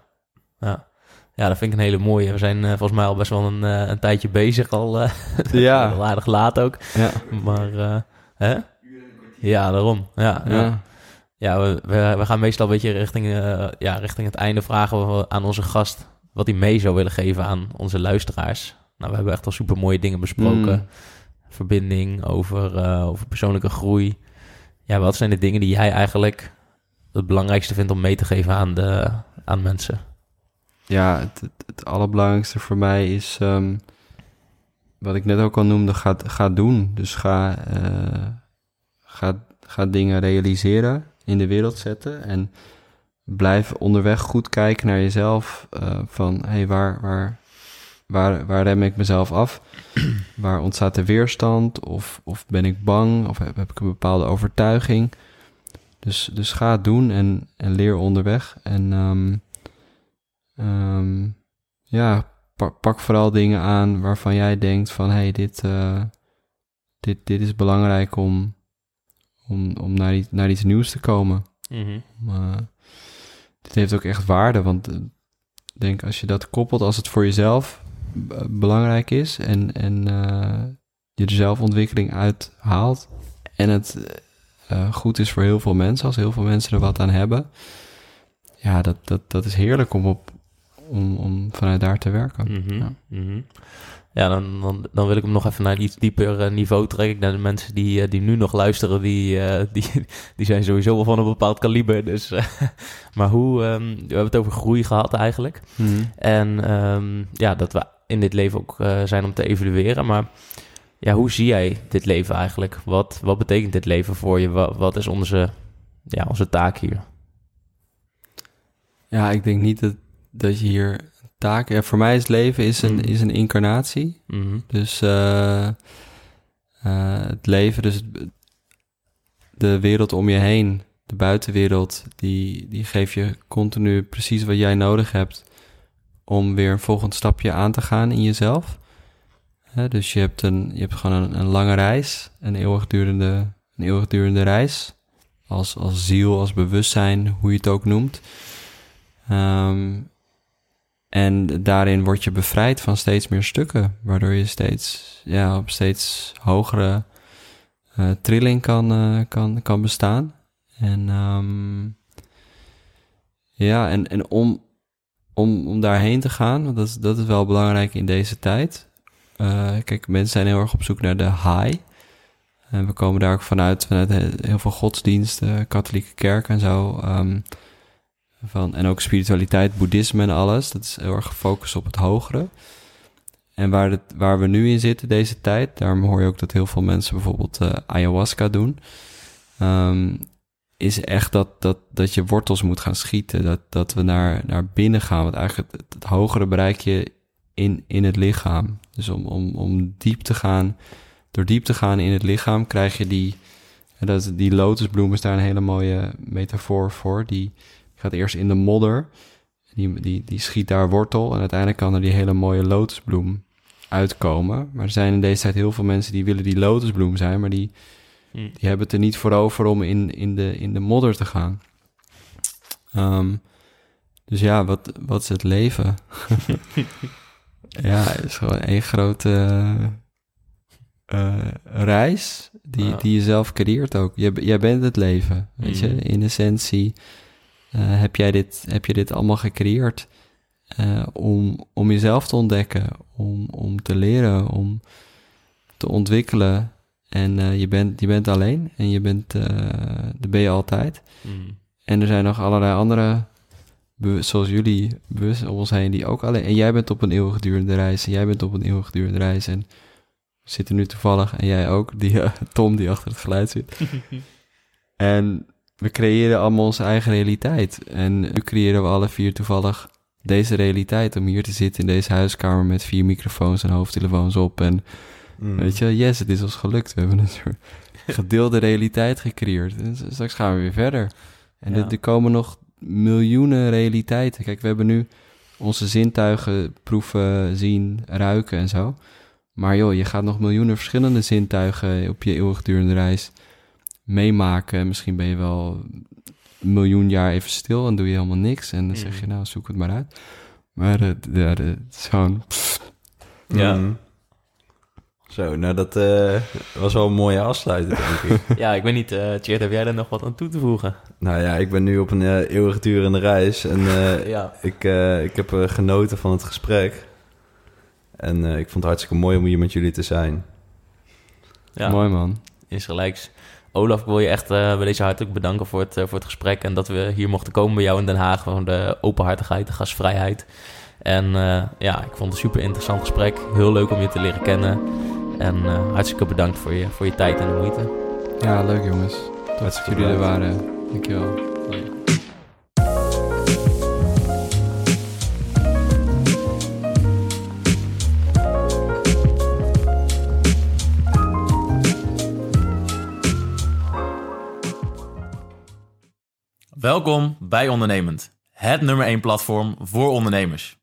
Ja. Ja, dat vind ik een hele mooie. We zijn eh, volgens mij al best wel een, eh, een tijdje bezig al. eh Ja. wel aardig laat ook. Ja. Maar, hè? Ja, daarom. Ja, ja. ja. ja we, we, we gaan meestal een beetje richting, ja, richting het einde vragen we aan onze gast wat hij mee zou willen geven aan onze luisteraars. Nou, we hebben echt al super mooie dingen besproken. Mm. Verbinding, over, over persoonlijke groei. Ja, wat zijn de dingen die jij eigenlijk het belangrijkste vindt om mee te geven aan, de, aan mensen? Ja, het, het, allerbelangrijkste voor mij is... ehm, wat ik net ook al noemde, ga, ga doen. Dus ga, eh, ga, ga dingen realiseren, in de wereld zetten... en blijf onderweg goed kijken naar jezelf. eh, van, hé, hey, waar, waar, waar, waar rem ik mezelf af? waar ontstaat de weerstand? Of, of ben ik bang? Of heb, heb ik een bepaalde overtuiging? Dus, dus ga het doen en, en leer onderweg. En ehm, ehm, ja, pak, pak vooral dingen aan waarvan jij denkt van... hé, hey, dit, eh, dit, dit is belangrijk om, om, om naar, iets, naar iets nieuws te komen. Maar dit heeft ook echt waarde, want ik denk als je dat koppelt, als het voor jezelf belangrijk is en, en eh, je er zelfontwikkeling uit haalt en het eh, goed is voor heel veel mensen, als heel veel mensen er wat aan hebben, ja, dat, dat, dat is heerlijk om, op, om, om vanuit daar te werken. Mhm, Ja. mhm. Ja, dan, dan, dan wil ik hem nog even naar een iets dieper eh, niveau trekken. Denk de mensen die, die nu nog luisteren, die, die, die zijn sowieso wel van een bepaald kaliber. Dus, maar hoe, ehm, we hebben het over groei gehad eigenlijk. Mhm. En ehm, ja, dat we in dit leven ook eh, zijn om te evalueren. Maar ja, hoe zie jij dit leven eigenlijk? Wat, wat betekent dit leven voor je? Wat, wat is onze, ja, onze taak hier? Ja, ik denk niet dat, dat je hier taken... Ja, voor mij is leven is een, Mhm. is een incarnatie. Mhm. Dus eh, eh, het leven, dus de wereld om je heen, de buitenwereld, die, die geeft je continu precies wat jij nodig hebt om weer een volgend stapje aan te gaan in jezelf. Dus je hebt, een, je hebt gewoon een, een lange reis, een eeuwigdurende, een eeuwigdurende reis. Als, als ziel, als bewustzijn, hoe je het ook noemt. Ehm, en daarin word je bevrijd van steeds meer stukken, waardoor je steeds, ja, op steeds hogere eh, trilling kan, eh, kan, kan bestaan. En ehm, ja, en, en om, om, om daarheen te gaan, want dat, is- dat is wel belangrijk in deze tijd. Eh, kijk, mensen zijn heel erg op zoek naar de high. En we komen daar ook vanuit, vanuit he- heel veel godsdiensten, katholieke kerk en zo. ehm, van, en ook spiritualiteit, boeddhisme en alles. Dat is heel erg gefocust op het hogere. En waar, het, waar we nu in zitten deze tijd, daarom hoor je ook dat heel veel mensen bijvoorbeeld eh, ayahuasca doen. ehm, is echt dat, dat, dat je wortels moet gaan schieten. Dat, dat we naar, naar binnen gaan. Want eigenlijk het, hogere bereik je in, in het lichaam. Dus om, om, om diep te gaan, door diep te gaan in het lichaam, krijg je die. Dat, die lotusbloem is daar een hele mooie metafoor voor. Die gaat eerst in de modder. Die, die, die schiet daar wortel. En uiteindelijk kan er die hele mooie lotusbloem uitkomen. Maar er zijn in deze tijd heel veel mensen die willen die lotusbloem zijn, maar die. Die hebben het er niet voor over om in, in, de, in de modder te gaan. Ehm, dus ja, wat, wat is het leven? ja, het is gewoon één grote eh, reis die, Ja. die je zelf creëert ook. Jij, jij bent het leven, weet je. Mhm. In essentie eh, heb, jij dit, heb je dit allemaal gecreëerd eh, om, om jezelf te ontdekken, om, om te leren, om te ontwikkelen. En eh, je, bent, je bent alleen en je bent, dat ben je altijd. Mhm. En er zijn nog allerlei andere, zoals jullie, bewust om ons heen, die ook alleen... En jij bent op een eeuwigdurende reis en jij bent op een eeuwigdurende reis. En we zitten nu toevallig, en jij ook, die, eh, Tom die achter het geluid zit. en we creëren allemaal onze eigen realiteit. En nu creëren we alle vier toevallig deze realiteit om hier te zitten in deze huiskamer met vier microfoons en hoofdtelefoons op. En Mm. weet je, yes, het is ons gelukt. We hebben een soort gedeelde realiteit gecreëerd. En straks gaan we weer verder. En Ja. er, er komen nog miljoenen realiteiten. Kijk, we hebben nu onze zintuigen proeven, zien, ruiken en zo. Maar joh, je gaat nog miljoenen verschillende zintuigen op je eeuwigdurende reis meemaken. En Misschien ben je wel een miljoen jaar even stil en doe je helemaal niks. En dan zeg je, nou, zoek het maar uit. Maar ja, het is gewoon... Ja. Mm. Zo, nou dat eh, was wel een mooie afsluiting, denk ik. Ja, ik weet niet, eh Tjeerd, heb jij er nog wat aan toe te voegen? nou ja, ik ben nu op een eh, eeuwigdurende reis en eh, Ja. ik, eh, ik heb genoten van het gesprek. En eh, ik vond het hartstikke mooi om hier met jullie te zijn. ja. Mooi man. Is gelijks. Olaf, ik wil je echt uh, bij deze hartelijk bedanken voor het, voor het gesprek. En dat we hier mochten komen bij jou in Den Haag. Gewoon de openhartigheid, de gastvrijheid. En ja, ik vond het een super interessant gesprek. Heel leuk om je te leren kennen. En hartstikke bedankt voor je, voor je tijd en de moeite. Ja, leuk jongens. Dat jullie er waren. Dankjewel. Welkom bij Ondernemend, het nummer 1 platform voor ondernemers.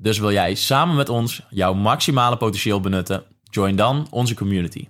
Dus wil jij samen met ons jouw maximale potentieel benutten? Join dan onze community.